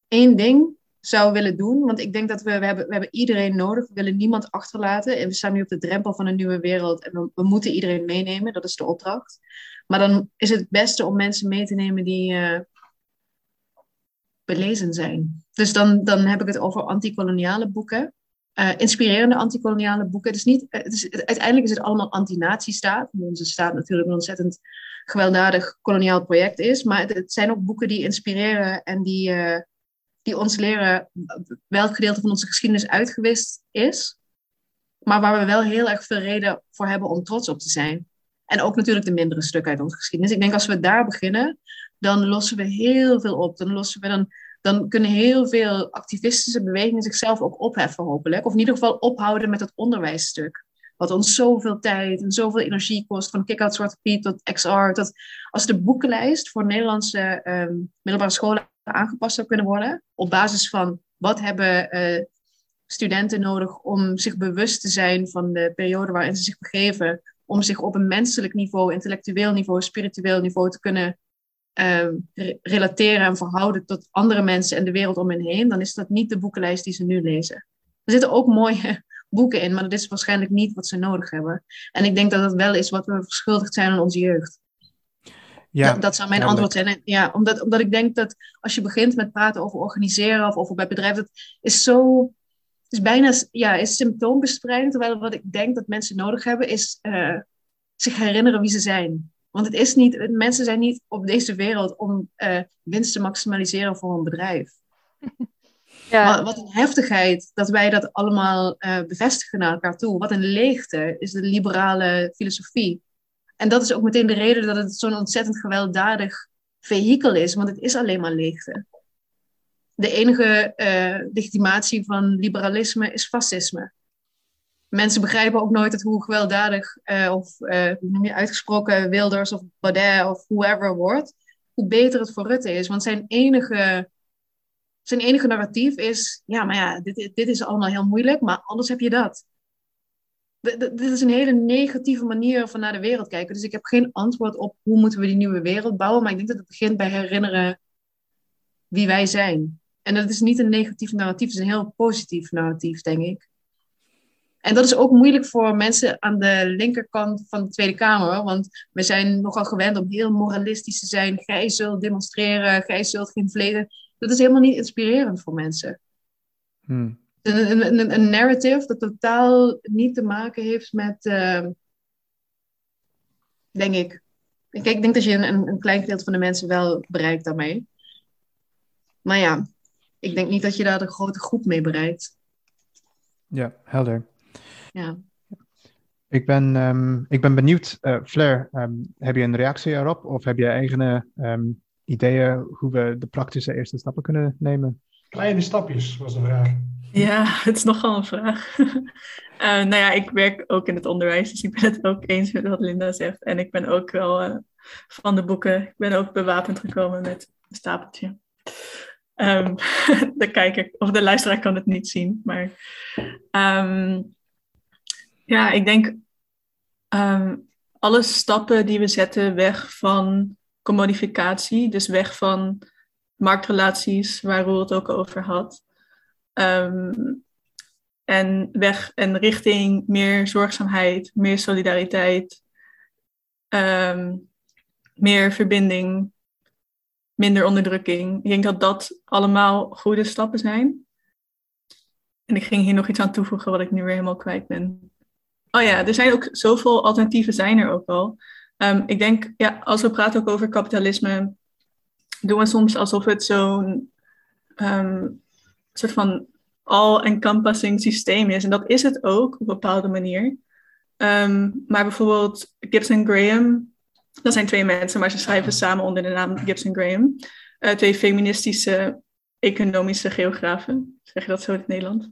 één ding zou willen doen. Want ik denk dat we, we, hebben, we hebben iedereen nodig. We willen niemand achterlaten. En we staan nu op de drempel van een nieuwe wereld. En we, moeten iedereen meenemen. Dat is de opdracht. Maar dan is het het beste om mensen mee te nemen die uh, belezen zijn. Dus dan, dan heb ik het over antikoloniale boeken. Uh, inspirerende antikoloniale boeken. Het is niet, het is, uiteindelijk is het allemaal anti-nazi-staat. Onze staat natuurlijk een ontzettend gewelddadig koloniaal project is. Maar het, het zijn ook boeken die inspireren en die... Uh, die ons leren welk gedeelte van onze geschiedenis uitgewist is, maar waar we wel heel erg veel reden voor hebben om trots op te zijn. En ook natuurlijk de mindere stukken uit onze geschiedenis. Ik denk als we daar beginnen, dan lossen we heel veel op. Dan, lossen we dan, dan kunnen heel veel activistische bewegingen zichzelf ook opheffen, hopelijk. Of in ieder geval ophouden met het onderwijsstuk. Wat ons zoveel tijd en zoveel energie kost. Van Kick-Out Zwarte Piet tot XR. Tot, als de boekenlijst voor Nederlandse um, middelbare scholen aangepast zou kunnen worden. Op basis van wat hebben uh, studenten nodig om zich bewust te zijn van de periode waarin ze zich begeven. Om zich op een menselijk niveau, intellectueel niveau, spiritueel niveau te kunnen uh, relateren en verhouden tot andere mensen en de wereld om hen heen. Dan is dat niet de boekenlijst die ze nu lezen. Er zitten ook mooie [LAUGHS] boeken in, maar dat is waarschijnlijk niet wat ze nodig hebben. En ik denk dat dat wel is wat we verschuldigd zijn aan onze jeugd. Ja, dat, dat zou mijn antwoord zijn. Ja, omdat, omdat ik denk dat als je begint met praten over organiseren of over bij bedrijven, dat is zo. is bijna ja, is symptoombestrijding. Terwijl wat ik denk dat mensen nodig hebben, is uh, zich herinneren wie ze zijn. Want het is niet, mensen zijn niet op deze wereld om uh, winst te maximaliseren voor een bedrijf. [LAUGHS] Ja. Wat, wat, een heftigheid dat wij dat allemaal uh, bevestigen naar elkaar toe. Wat een leegte is de liberale filosofie. En dat is ook meteen de reden dat het zo'n ontzettend gewelddadig vehikel is, want het is alleen maar leegte. De enige uh, legitimatie van liberalisme is fascisme. Mensen begrijpen ook nooit het hoe gewelddadig uh, of uh, noem je uitgesproken Wilders of Baudet of whoever wordt, hoe beter het voor Rutte is. Want zijn enige, zijn enige narratief is, ja, maar ja, dit, dit is allemaal heel moeilijk, maar anders heb je dat dit is een hele negatieve manier van naar de wereld kijken. Dus ik heb geen antwoord op hoe moeten we die nieuwe wereld bouwen. Maar ik denk dat het begint bij herinneren wie wij zijn. En dat is niet een negatief narratief, het is een heel positief narratief, denk ik. En dat is ook moeilijk voor mensen aan de linkerkant van de Tweede Kamer. Want we zijn nogal gewend om heel moralistisch te zijn. Gij zult demonstreren, gij zult geen vlees. Dat is helemaal niet inspirerend voor mensen. Hmm. Een, een, een, een narrative dat totaal niet te maken heeft met, uh, denk ik. Kijk, ik denk dat je een, een klein gedeelte van de mensen wel bereikt daarmee. Maar ja, ik denk niet dat je daar de grote groep mee bereikt. Ja, helder. Ja. Ik ben, um, ik ben benieuwd, uh, Flair, um, heb je een reactie erop of heb je eigen um, ideeën hoe we de praktische eerste stappen kunnen nemen? Kleine stapjes was de vraag. Ja, [LAUGHS] het is nogal een vraag. uh, [LAUGHS] nou ja, ik werk ook in het onderwijs, dus ik ben het ook eens met wat Linda zegt. En ik ben ook wel uh, van de boeken. Ik ben ook bewapend gekomen met een stapeltje. Um, de kijker of de luisteraar kan het niet zien, maar um, ja, ik denk um, alle stappen die we zetten weg van commodificatie, dus weg van marktrelaties, waar Roel het ook over had, um, en weg en richting meer zorgzaamheid, meer solidariteit, um, meer verbinding, minder onderdrukking. Ik denk dat dat allemaal goede stappen zijn. En ik ging hier nog iets aan toevoegen wat ik nu weer helemaal kwijt ben. Oh ja, er zijn ook zoveel alternatieven zijn er ook al. Um, ik denk, ja, als we praten ook over kapitalisme, doen we soms alsof het zo'n soort van all-encompassing systeem is. En dat is het ook op een bepaalde manier. Um, maar bijvoorbeeld Gibson Graham, dat zijn twee mensen, maar ze schrijven samen onder de naam Gibson Graham. Uh, twee feministische economische geografen. Zeg je dat zo in het Nederlands?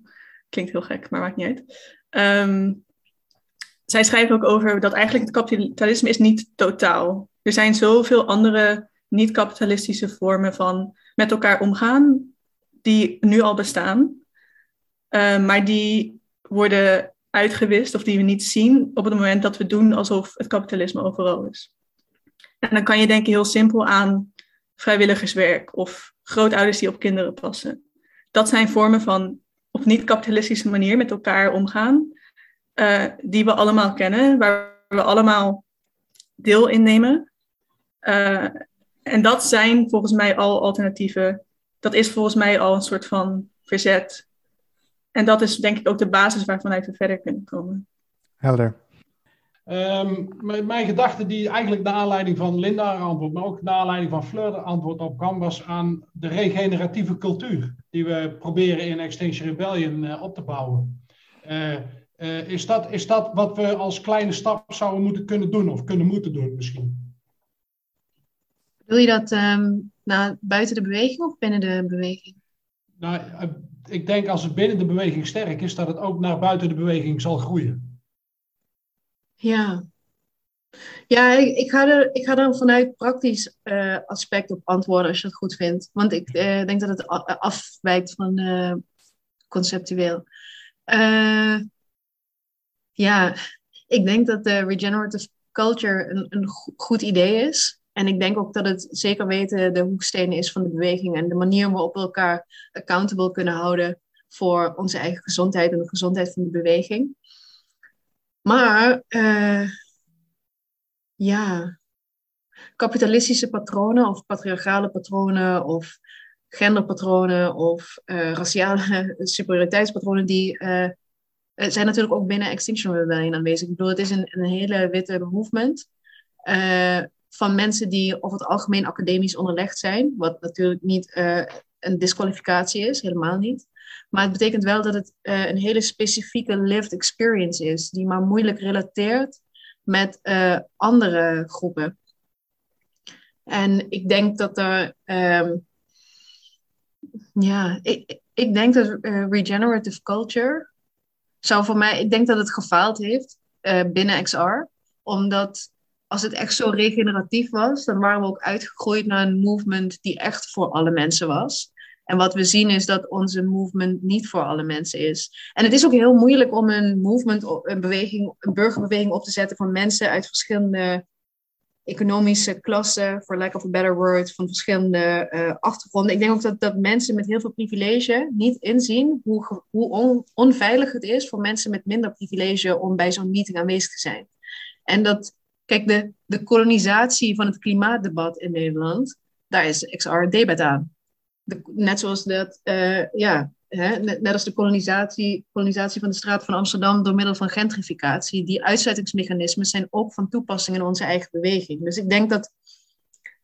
Klinkt heel gek, maar maakt niet uit. Um, zij schrijven ook over dat eigenlijk het kapitalisme is niet totaal. Er zijn zoveel andere niet-kapitalistische vormen van met elkaar omgaan, die nu al bestaan, uh, maar die worden uitgewist of die we niet zien op het moment dat we doen alsof het kapitalisme overal is. En dan kan je denken heel simpel aan vrijwilligerswerk of grootouders die op kinderen passen. Dat zijn vormen van op niet-kapitalistische manier met elkaar omgaan, uh, die we allemaal kennen, waar we allemaal deel in nemen. Uh, en dat zijn volgens mij al alternatieven. Dat is volgens mij al een soort van verzet. En dat is denk ik ook de basis waarvanuit we verder kunnen komen. Helder. Um, mijn gedachte die eigenlijk de aanleiding van Linda antwoord, maar ook de aanleiding van Fleur antwoord op kwam, was aan de regeneratieve cultuur die we proberen in Extinction Rebellion uh, op te bouwen. Uh, uh, is, dat, is dat wat we als kleine stap zouden moeten kunnen doen of kunnen moeten doen misschien? Wil je dat um, naar buiten de beweging of binnen de beweging? Nou, ik denk als het binnen de beweging sterk is, dat het ook naar buiten de beweging zal groeien. Ja, ja ik, ik, ga, er, ik ga er vanuit praktisch uh, aspect op antwoorden als je dat goed vindt. Want ik uh, denk dat het afwijkt van uh, conceptueel. ja, ik denk dat de regenerative culture een, een goed idee is. En ik denk ook dat het zeker weten de hoekstenen is van de beweging en de manier waarop we elkaar accountable kunnen houden voor onze eigen gezondheid en de gezondheid van de beweging. Maar uh, ja, kapitalistische patronen of patriarchale patronen of genderpatronen of uh, raciale [LAUGHS] superioriteitspatronen, die uh, zijn natuurlijk ook binnen Extinction Rebellion aanwezig. Ik bedoel, het is een, een hele witte movement van mensen die over het algemeen academisch onderlegd zijn, wat natuurlijk niet een disqualificatie is, helemaal niet. Maar het betekent wel dat het uh, een hele specifieke lived experience is, die maar moeilijk relateert met uh, andere groepen. En ik denk dat er, um, ja, ik, ik denk dat regenerative culture zou voor mij, ik denk dat het gefaald heeft binnen XR, omdat als het echt zo regeneratief was, dan waren we ook uitgegroeid naar een movement die echt voor alle mensen was. En wat we zien is dat onze movement niet voor alle mensen is. En het is ook heel moeilijk om een movement, een beweging, een burgerbeweging op te zetten van mensen uit verschillende economische klassen, for lack of a better word, van verschillende uh, achtergronden. Ik denk ook dat, dat mensen met heel veel privilege niet inzien hoe, hoe on, onveilig het is voor mensen met minder privilege om bij zo'n meeting aanwezig te zijn. En dat, kijk, de, de kolonisatie van het klimaatdebat in Nederland, daar is XR debat aan. Net zoals dat, uh, ja, hè, net, als de kolonisatie, kolonisatie van de straat van Amsterdam door middel van gentrificatie, die uitsluitingsmechanismen zijn ook van toepassing in onze eigen beweging. Dus ik denk dat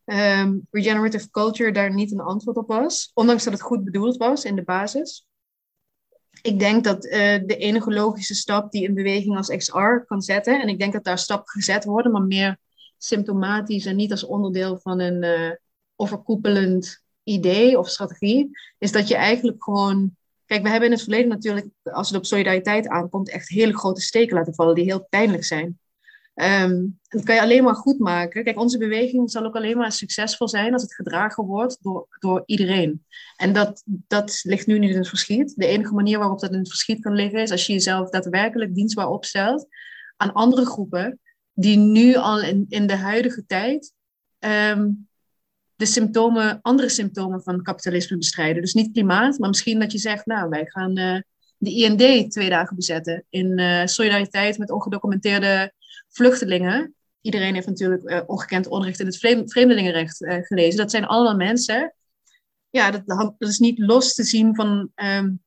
um, regenerative culture daar niet een antwoord op was, ondanks dat het goed bedoeld was in de basis. Ik denk dat uh, de enige logische stap die een beweging als XR kan zetten, en ik denk dat daar stappen gezet worden, maar meer symptomatisch en niet als onderdeel van een uh, overkoepelend idee of strategie, is dat je eigenlijk gewoon. Kijk, we hebben in het verleden natuurlijk, als het op solidariteit aankomt, echt hele grote steken laten vallen die heel pijnlijk zijn. Um, dat kan je alleen maar goed maken. Kijk, onze beweging zal ook alleen maar succesvol zijn als het gedragen wordt door, door iedereen. En dat, dat ligt nu niet in het verschiet. De enige manier waarop dat in het verschiet kan liggen is als je jezelf daadwerkelijk dienstbaar opstelt aan andere groepen die nu al in, in de huidige tijd um, de symptomen, andere symptomen van kapitalisme bestrijden. Dus niet klimaat, maar misschien dat je zegt, nou, wij gaan uh, de IND twee dagen bezetten in uh, solidariteit met ongedocumenteerde vluchtelingen. Iedereen heeft natuurlijk uh, ongekend onrecht in het vreemdelingenrecht gelezen. Dat zijn allemaal mensen. Ja, dat, dat, is niet los te zien van um,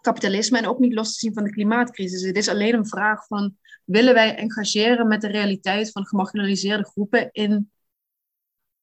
kapitalisme en ook niet los te zien van de klimaatcrisis. Het is alleen een vraag van, willen wij engageren met de realiteit van gemarginaliseerde groepen in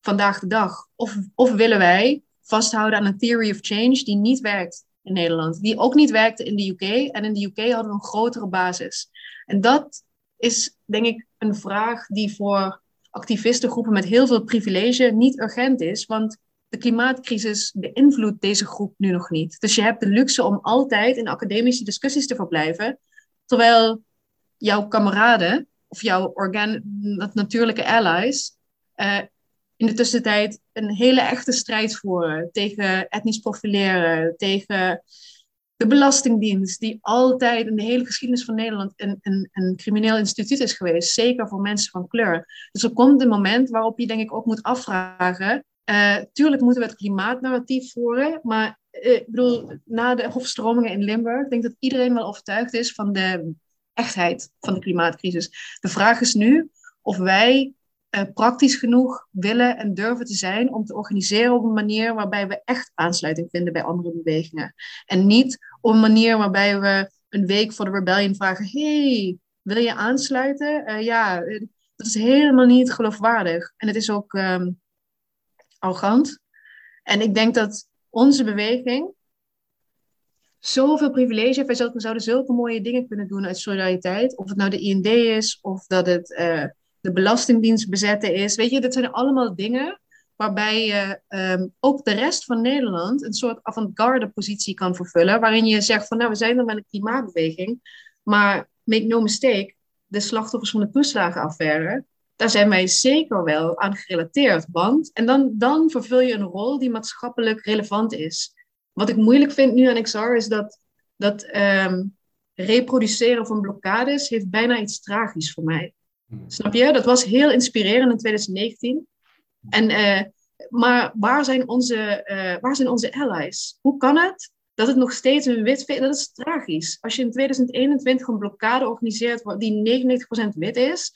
vandaag de dag? Of, of willen wij vasthouden aan een theory of change die niet werkt in Nederland, die ook niet werkte in de UK. En in de UK hadden we een grotere basis. En dat is denk ik een vraag die voor activistengroepen met heel veel privilege niet urgent is, want de klimaatcrisis beïnvloedt deze groep nu nog niet. Dus je hebt de luxe om altijd in academische discussies te verblijven, terwijl jouw kameraden of jouw organ natuurlijke allies uh, in de tussentijd een hele echte strijd voeren tegen etnisch profileren, tegen de Belastingdienst, die altijd in de hele geschiedenis van Nederland een, een, een crimineel instituut is geweest, zeker voor mensen van kleur. Dus er komt een moment waarop je denk ik ook moet afvragen, uh, tuurlijk moeten we het klimaatnarratief voeren, maar uh, ik bedoel, na de hofstromingen in Limburg, denk ik dat iedereen wel overtuigd is van de echtheid van de klimaatcrisis. De vraag is nu of wij uh, praktisch genoeg willen en durven te zijn om te organiseren op een manier waarbij we echt aansluiting vinden bij andere bewegingen. En niet op een manier waarbij we een week voor de rebellion vragen: hey, wil je aansluiten? Uh, ja, dat is helemaal niet geloofwaardig. En het is ook um, arrogant. En ik denk dat onze beweging zoveel privilege heeft. Wij zouden zulke mooie dingen kunnen doen uit solidariteit. Of het nou de IND is, of dat het uh, de Belastingdienst bezetten is. Weet je, dat zijn allemaal dingen waarbij je um, ook de rest van Nederland een soort avant-garde positie kan vervullen. Waarin je zegt van nou, we zijn er met een klimaatbeweging. Maar make no mistake, de slachtoffers van de toeslagenaffaire, daar zijn wij zeker wel aan gerelateerd. Want, en dan, dan vervul je een rol die maatschappelijk relevant is. Wat ik moeilijk vind nu aan XR is dat, dat um, reproduceren van blokkades heeft bijna iets tragisch voor mij. Hmm. Snap je? Dat was heel inspirerend in 2019. En, uh, maar waar zijn, onze, uh, waar zijn onze allies? Hoe kan het dat het nog steeds een wit... Dat is tragisch. Als je in 2021 een blokkade organiseert die 99% wit is,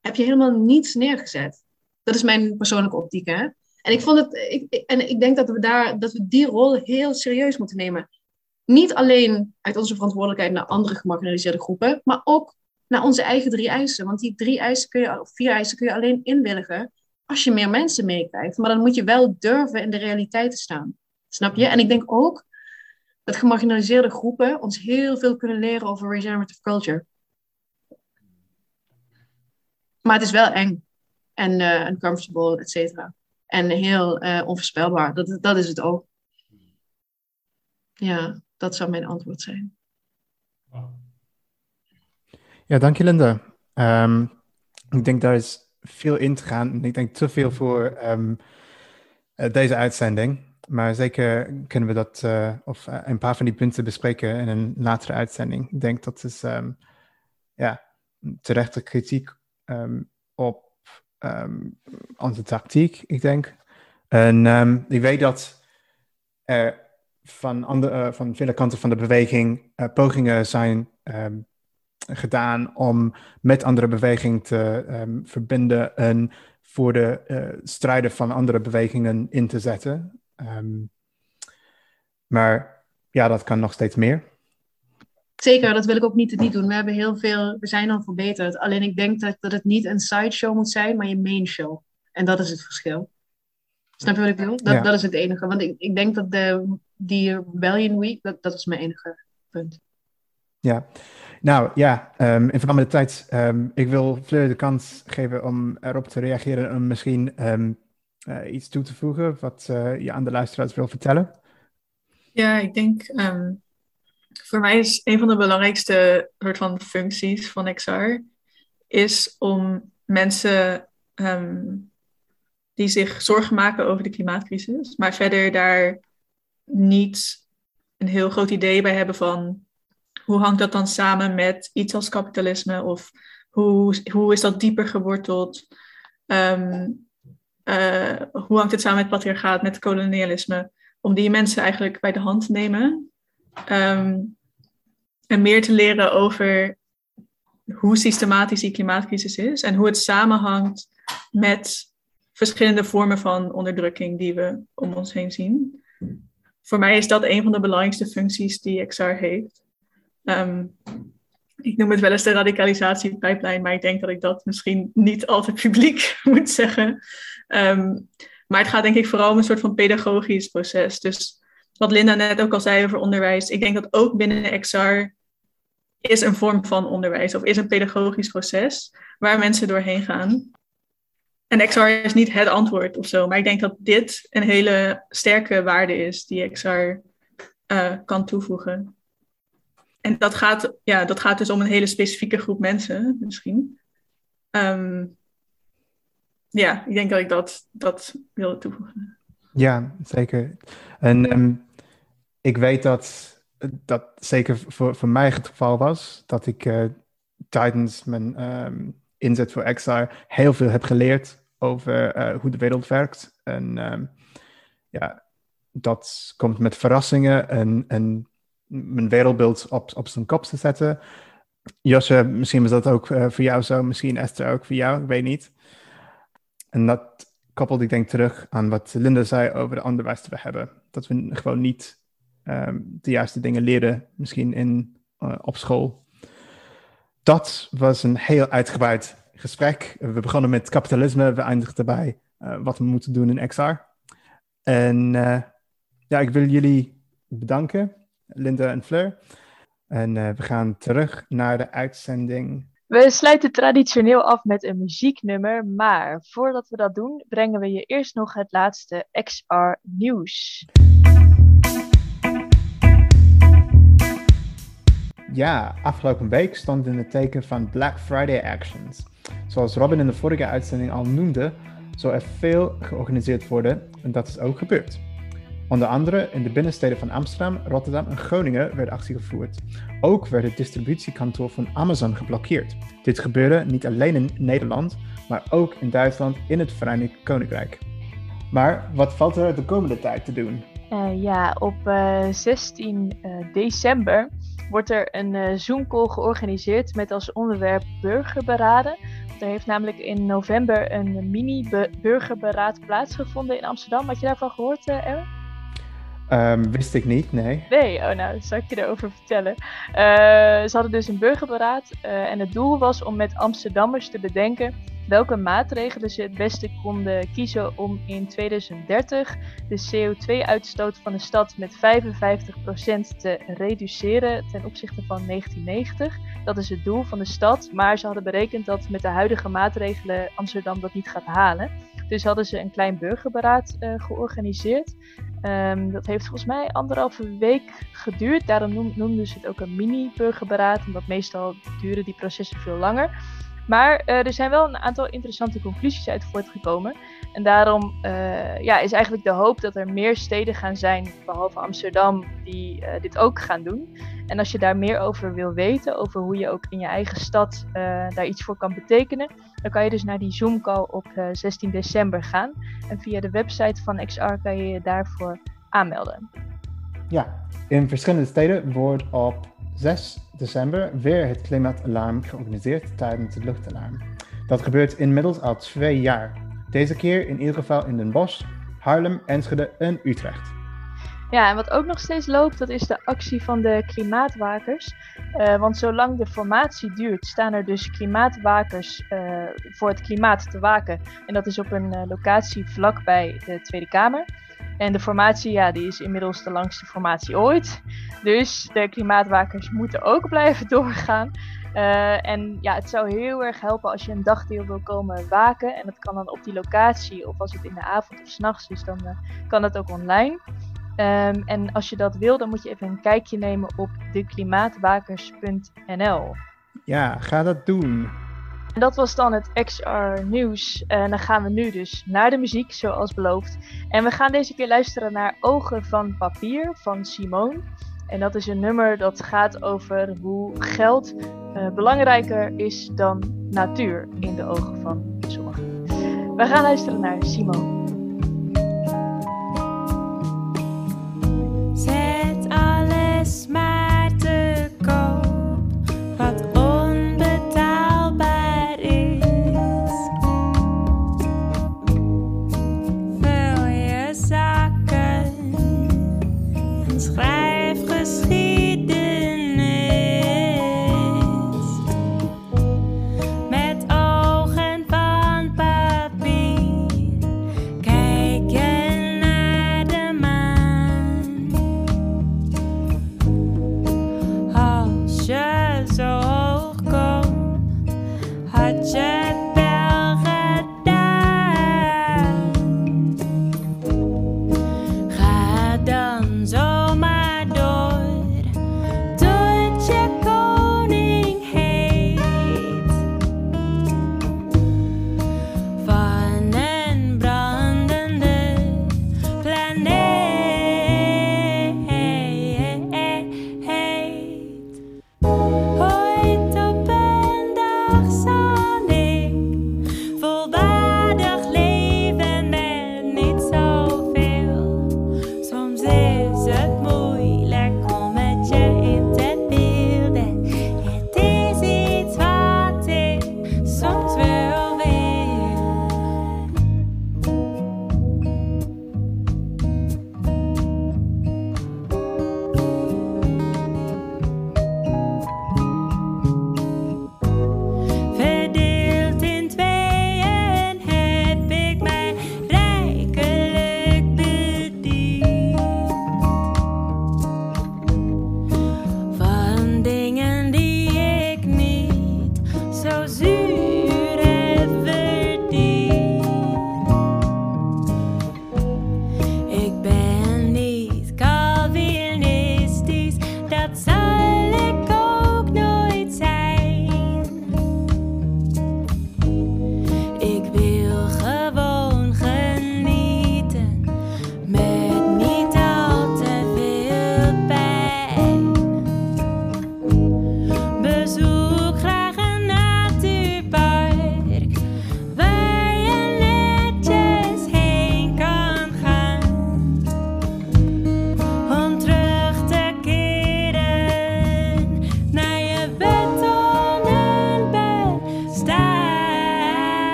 heb je helemaal niets neergezet. Dat is mijn persoonlijke optiek. Hè? En ik, vond het, ik, en ik denk dat we, daar, dat we die rol heel serieus moeten nemen. Niet alleen uit onze verantwoordelijkheid naar andere gemarginaliseerde groepen, maar ook naar onze eigen drie eisen. Want die drie eisen kun je, of vier eisen kun je alleen inwilligen als je meer mensen meekrijgt. Maar dan moet je wel durven in de realiteit te staan. Snap je? En ik denk ook dat gemarginaliseerde groepen ons heel veel kunnen leren over regenerative culture. Maar het is wel eng. En uncomfortable, et cetera. En heel uh, onvoorspelbaar. Dat, dat is het ook. Ja, dat zou mijn antwoord zijn. Ja, dank je Linda. Um, ik denk daar is veel in te gaan. Ik denk te veel voor um, deze uitzending. Maar zeker kunnen we dat, uh, of uh, een paar van die punten bespreken in een latere uitzending. Ik denk dat is um, ja, terechte kritiek op ehm, onze tactiek, ik denk. En ehm, ik weet dat er van, andere, eh, van vele kanten van de beweging eh, pogingen zijn ehm, gedaan om met andere bewegingen te ehm, verbinden en voor de uh, strijden van andere bewegingen in te zetten. Ehm, maar ja, dat kan nog steeds meer. Zeker, dat wil ik ook niet, niet doen. We hebben heel veel, we zijn al verbeterd. Alleen ik denk dat, dat het niet een sideshow moet zijn, maar je main show. En dat is het verschil. Snap je wat ik bedoel? Dat, Ja. dat is het enige. Want ik, ik denk dat de, die Rebellion Week, dat, dat is mijn enige punt. Ja, nou ja, ehm, in verband met de tijd, ehm, ik wil Fleur de kans geven om erop te reageren en misschien ehm, eh, iets toe te voegen wat eh, je aan de luisteraars wil vertellen. Ja, ik denk voor mij is een van de belangrijkste soort van functies van XR is om mensen die zich zorgen maken over de klimaatcrisis, maar verder daar niet een heel groot idee bij hebben van hoe hangt dat dan samen met iets als kapitalisme of hoe, hoe is dat dieper geworteld? Ehm, eh, hoe hangt het samen met patriarchaat, met kolonialisme? Om die mensen eigenlijk bij de hand te nemen Ehm, en meer te leren over hoe systematisch die klimaatcrisis is en hoe het samenhangt met verschillende vormen van onderdrukking die we om ons heen zien. Voor mij is dat een van de belangrijkste functies die XR heeft. Ehm, ik noem het wel eens de radicalisatiepijplijn, maar ik denk dat ik dat misschien niet altijd [LAUGHS] publiek moet zeggen. Ehm, maar het gaat denk ik vooral om een soort van pedagogisch proces. Dus wat Linda net ook al zei over onderwijs, ik denk dat ook binnen XR is een vorm van onderwijs of is een pedagogisch proces waar mensen doorheen gaan. En XR is niet het antwoord of zo, maar ik denk dat dit een hele sterke waarde is die XR eh, kan toevoegen. En dat gaat, ja, dat gaat dus om een hele specifieke groep mensen misschien. Ehm, ja, ik denk dat ik dat, dat wilde toevoegen. Ja, zeker. En ehm, ik weet dat dat zeker voor, voor mij het geval was, dat ik eh, tijdens mijn ehm, inzet voor XR heel veel heb geleerd over eh, hoe de wereld werkt. En ja, dat komt met verrassingen en, en mijn wereldbeeld op, op zijn kop te zetten. Josje, misschien was dat ook eh, voor jou zo, misschien Esther ook voor jou, ik weet niet. En dat koppelde ik denk terug aan wat Linda zei over de onderwijs dat we hebben. Dat we gewoon niet um, de juiste dingen leren, misschien in, uh, op school. Dat was een heel uitgebreid gesprek. We begonnen met kapitalisme, we eindigden bij uh, wat we moeten doen in XR. En ja, ik wil jullie bedanken, Linda en Fleur. En uh, we gaan terug naar de uitzending. We sluiten traditioneel af met een muzieknummer, maar voordat we dat doen, brengen we je eerst nog het laatste XR nieuws. Ja, afgelopen week stond in het teken van Black Friday Actions. Zoals Robin in de vorige uitzending al noemde, zou er veel georganiseerd worden en dat is ook gebeurd. Onder andere in de binnensteden van Amsterdam, Rotterdam en Groningen werd actie gevoerd. Ook werd het distributiekantoor van Amazon geblokkeerd. Dit gebeurde niet alleen in Nederland, maar ook in Duitsland in het Verenigd Koninkrijk. Maar wat valt er de komende tijd te doen? Uh, ja, op uh, 16 uh, december wordt er een Zoom-call georganiseerd met als onderwerp burgerberaden. Er heeft namelijk in november een mini-burgerberaad plaatsgevonden in Amsterdam. Had je daarvan gehoord, uh? Um, wist ik niet, nee. Nee, oh nou, zal ik je erover vertellen. Uh, ze hadden dus een burgerberaad uh, en het doel was om met Amsterdammers te bedenken welke maatregelen ze het beste konden kiezen om in 2030 de CO2-uitstoot van de stad met 55% te reduceren ten opzichte van 1990. Dat is het doel van de stad, maar ze hadden berekend dat met de huidige maatregelen Amsterdam dat niet gaat halen. Dus hadden ze een klein burgerberaad uh, georganiseerd. Um, dat heeft volgens mij anderhalve week geduurd. Daarom noem, noemden ze het ook een mini-burgerberaad, omdat meestal duren die processen veel langer. Maar er zijn wel een aantal interessante conclusies uit voortgekomen. En daarom ja, is eigenlijk de hoop dat er meer steden gaan zijn, behalve Amsterdam, die dit ook gaan doen. En als je daar meer over wil weten, over hoe je ook in je eigen stad daar iets voor kan betekenen, dan kan je dus naar die Zoom-call op 16 december gaan. En via de website van XR kan je je daarvoor aanmelden. Ja, in verschillende steden wordt op 6 december weer het klimaatalarm georganiseerd tijdens het luchtalarm. Dat gebeurt inmiddels al twee jaar. Deze keer in ieder geval in Den Bosch, Haarlem, Enschede en Utrecht. Ja, en wat ook nog steeds loopt, dat is de actie van de klimaatwakers. Uh, want zolang de formatie duurt, staan er dus klimaatwakers uh, voor het klimaat te waken. En dat is op een uh, locatie vlakbij de Tweede Kamer. En de formatie, ja, die is inmiddels de langste formatie ooit. Dus de klimaatwakers moeten ook [LAUGHS] blijven doorgaan. Uh, en ja, het zou heel erg helpen als je een dagdeel wil komen waken. En dat kan dan op die locatie, of als het in de avond of s'nachts is, dan uh, kan dat ook online. Um, en als je dat wil, dan moet je even een kijkje nemen op deklimaatwakers.nl. Ja, ga dat doen. Dat was dan het XR nieuws. En dan gaan we nu dus naar de muziek, zoals beloofd. En we gaan deze keer luisteren naar Ogen van Papier van Simone. En dat is een nummer dat gaat over hoe geld uh, belangrijker is dan natuur in de ogen van sommigen. We gaan luisteren naar Simone.